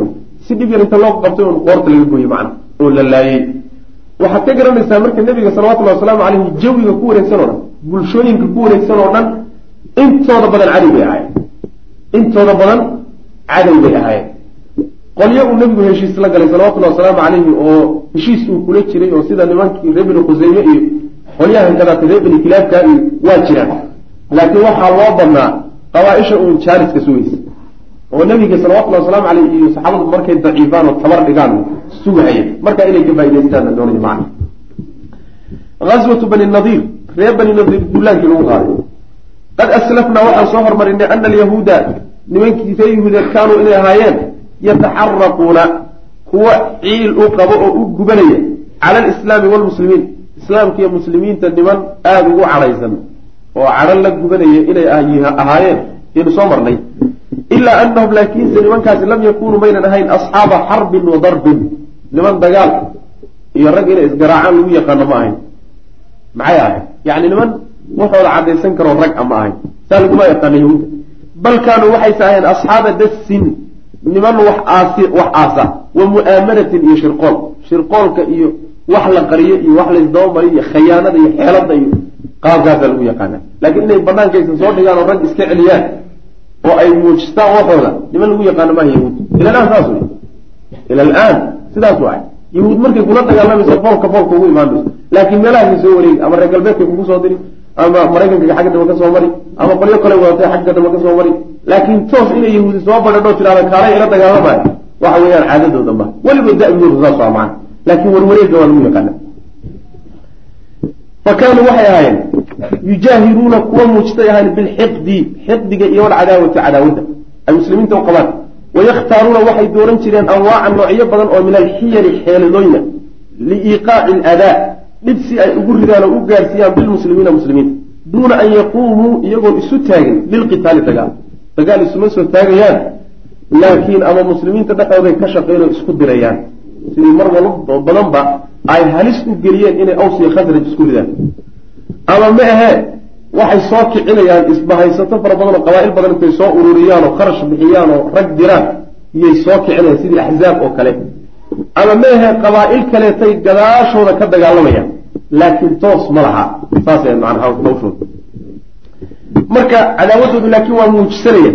si dhib yar inta loo qabtay un qoorta laga gooyey macna oo la laayay. Waxaad ka garanaysaa marka nebiga salawatullahi wasalaamu caleyhi jawiga ku wareegsan oo dhan bulshooyinka ku wareegsan oo dhan intooda badan cadow bay ahaayeen. Intooda badan cadow bay ahaayeen. Qolyo uu nebigu heshiis la galay salawatullahi wasalaamu calayhi oo heshiis uu kula jiray oo sida nimankii reer bini khuseyme iyo qolyahan kadaata reer bini kilaabka iyo waa jiraan. Laakiin waxaa loo badnaa qabaaisha uun jaaliska sugaysa oo nabiga salawatullahi wasalaamu caleyh iyo saxaabadu markay daciifaan oo tabar dhigaan sugahaya markaa inay ka faa'idaystaan doonaya macna aswatu bani nadiir reer bani nadiir duulaankii lagu qaaday. Qad aslafnaa waxaan soo hormarinay ana alyahuuda nimankii ree yahuudeed kaanuu inay ahaayeen yataxaraquuna kuwa ciil u qabo oo u gubanaya cala alislaami waalmuslimiin islaamka iyo muslimiinta niman aada ugu cadhaysan oo cadho la gubanaya inay ahaayeen yaynu soo marnay ilaa anahum laakiinse nimankaasi lam yakunuu maynan ahayn asxaaba xarbin wa darbin. Niman dagaal iyo rag inay isgaraacaan lagu yaqaano ma ahayn. Maxay ahayd yacni niman waxooda caddaysan karoo rag a ma ahayn. Saa laguma yaqaano yahuudda bal kaanuu waxayse ahayn asxaaba dassin niman wax aasi wax aasa wa mu'aamanatin iyo shirqool. Shirqoolka iyo wax la qariyo iyo wax laysdabamariyo iyo khayaanada iyo xeelada iyo qaabkaasaa lagu yaqaana laakiin inay bannaankaysa soo dhigaan oo rag iska celiyaan oo ay muujistaan waxooda. Niman lagu yaqaano maaha yahuud. Ila alaan saas wey ila alaan. Sidaas waay. Yahuud markay kula dagaalamayso foolka foolka ugu imaan mayso laakiin meelahaasay soo wareegi ama reer galbeedkay kugu soo diri ama maraykanka xagga dambe ka soo mari ama qolyo kale wadatay xagga dambe ka soo mari. Laakiin toos inay yahuudi soo badhadho tirahda kaalay ila dagaalamaya waxa weeyaan caadadooda ma. Weliba da-dooda saas waa macana laakiin warwareega waa lagu yaqaana fa kaanuu waxay ahaayeen yujaahiruuna kuwa muujtay ahaan bilxiqdi xiqdiga iyo walcadaawati cadaawadda ay muslimiinta u qabaan. Wayakhtaaruuna waxay dooran jireen anwaaca noocyo badan oo min alxiyali xeeladooyna liiqaaci aladaa dhib si ay ugu ridaan oo u gaarsiiyaan bilmuslimiina muslimiinta duuna an yaquumuu iyagoon isu taagin lilqitaali dagaal. Dagaal isuma soo taagayaan laakiin ama muslimiinta dhexdooday ka shaqeynoo isku dirayaan. Sidii mar walba badanba ay halis u geliyeen inay aws iyo khasraj isku ridaan ama ma ahee waxay soo kicinayaan isbahaysato fara badan oo qabaa'il badan intay soo ururiyaan oo kharash bixiyaan oo rag diraan iyay soo kicinayaan sidii axzaab oo kale. Ama ma ahee qabaa'il kaleetay gadaashooda ka dagaalamayaan laakiin toos ma laha. Saasay macnaha hawshooda marka cadaawadoodu laakiin waa muujisanaya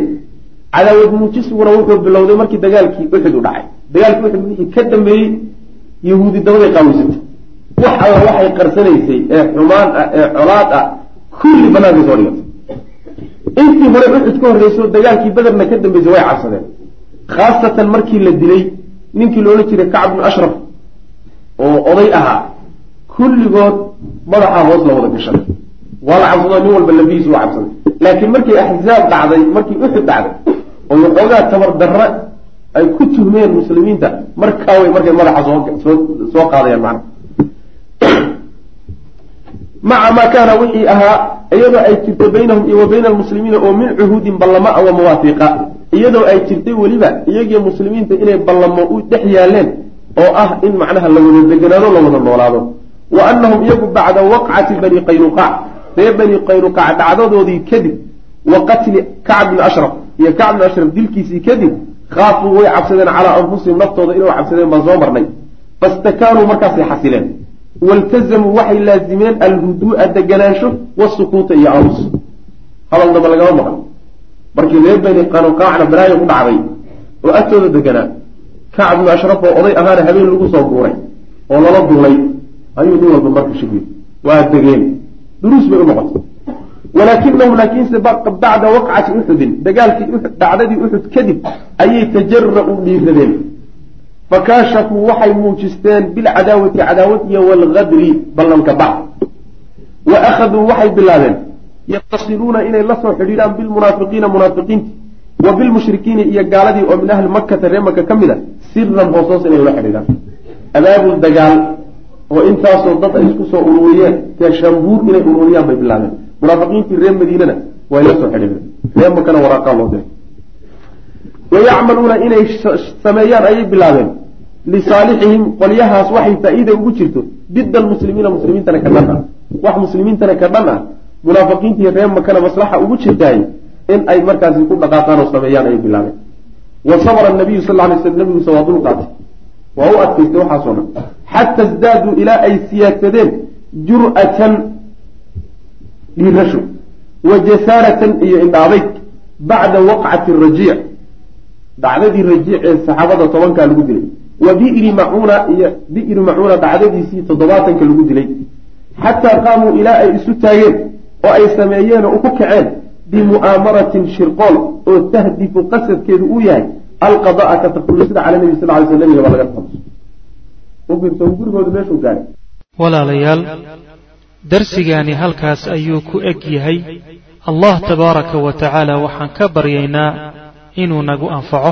cadaawad muujisiguna wuxuu bilowday markii dagaalkii uxud u dhacay. Dagaalkii uxud wixii ka dambeeyey yahuudi dabaday qaawisatay wax alla waxay qarsanaysay ee xumaan ah ee colaad ah kulli bannaankay soo dhigatay intii hore uxud ka horreyso dagaalkii bederna ka dambeysay way cabsadeen. Khaasatan markii la dilay ninkii loodhan jiray kacb bnu ashraf oo oday ahaa kulligood madaxaa hoos la wada gashaday waa la cabsado nin walba lafihiisu waa cabsaday. Laakiin markii axzaab dhacday markii uxud dhacday oo waxoogaa tabar darra ay ku tuhmeen muslimiinta markaa way markay madaxa soo soo qaadayaan macna maca maa kaana wixii ahaa iyadoo ay jirtay baynahum iyo wa bayna almuslimiina oo min cuhuudin ballama wa mawaafiqa iyadoo ay jirtay weliba iyagiyo muslimiinta inay ballamo u dhex yaaleen oo ah in macnaha la wada deganaado la wada noolaado. Wa annahum iyagu bacda waqcati bani qaynuqaac ree bani qaynuqaac dhacdadoodii kadib wa qatli kacb bni ashraf. Iyo kacb bni ashraf dilkiisii kadib khaafuu way cabsadeen calaa anfusihim naftooda inay cabsadeen baan soo marnay. Fastakaanuu markaasay xasileen waltazamuu waxay laazimeen alhuduu'a deganaansho wasukuuta iyo aamus hadal damba lagama maqan markii reer bani qanuqaacna balaayo ku dhacday oo agtooda deganaa kacb bnu ashraf oo oday ahaana habeen lagu soo guuray oo lala duulay ayuu nin walba marka shugiyey waa degeen duruus bay u noqotay walaakinahum laakiinse bacda waqcati uxudin dagaalkii dhacdadii uxud kadib ayay tajara-u dhiiradeen fakaashafuu waxay muujisteen bilcadaawati cadaawad iyo walgadri ballanka bax wa akhaduu waxay bilaabeen yaqtasiluuna inay la soo xidhiidhaan bilmunaafiqiina munaafiqiinti wa bilmushrikiina iyo gaaladii oo min ahli makata ree maka ka mid a siran hoosoos inay la xidhiidhaan. Abaabul dagaal oo intaasoo dad ay isku soo ururiyeen teeshambuur inay ururiyaan bay bilaabeen. Munaafiqiintii reer madiinana way la soo xidhiideen ree makana waraaqaa loo diray. Wayacmaluuna inay sameeyaan ayay bilaabeen lisaalixihim qolyahaas waxay faa-iida ugu jirto dida almuslimiina muslimiintana ka dhan ah wax muslimiintana ka dhan ah munaafiqiintii reer makana maslaxa ugu jirtaay in ay markaasi ku dhaqaaqaan oo sameeyaan ayay bilaabeen wa sabra nabiyu sal lay sl nabigusa waa dul waa u adkaystay waxaasoo dhan xata isdaaduu ilaa ay siyaadsadeen jur'atan dhiirasho wa jasaaratan iyo indhaadayg bacda waqcati rajiic dhacdadii rajiic ee saxaabada tobankaa lagu dilay wa bi'ri macuuna iyo bi'ri macuuna dhacdadiisii toddobaatanka lagu dilay. Xataa qaamuu ilaa ay isu taageen oo ay sameeyeen oo ku kaceen bimu'aamaratin shirqool oo tahdifu qasadkeedu uu yahay alqada'a ka takhallusida cala nabi sal ly sl nabiga baa laga ufiirsa gurigooda meeshuu gaadhay walaalayaal darsigaani halkaas ayuu ku eg yahay. Allah tabaaraka wa tacaala waxaan ka baryaynaa inuu nagu anfaco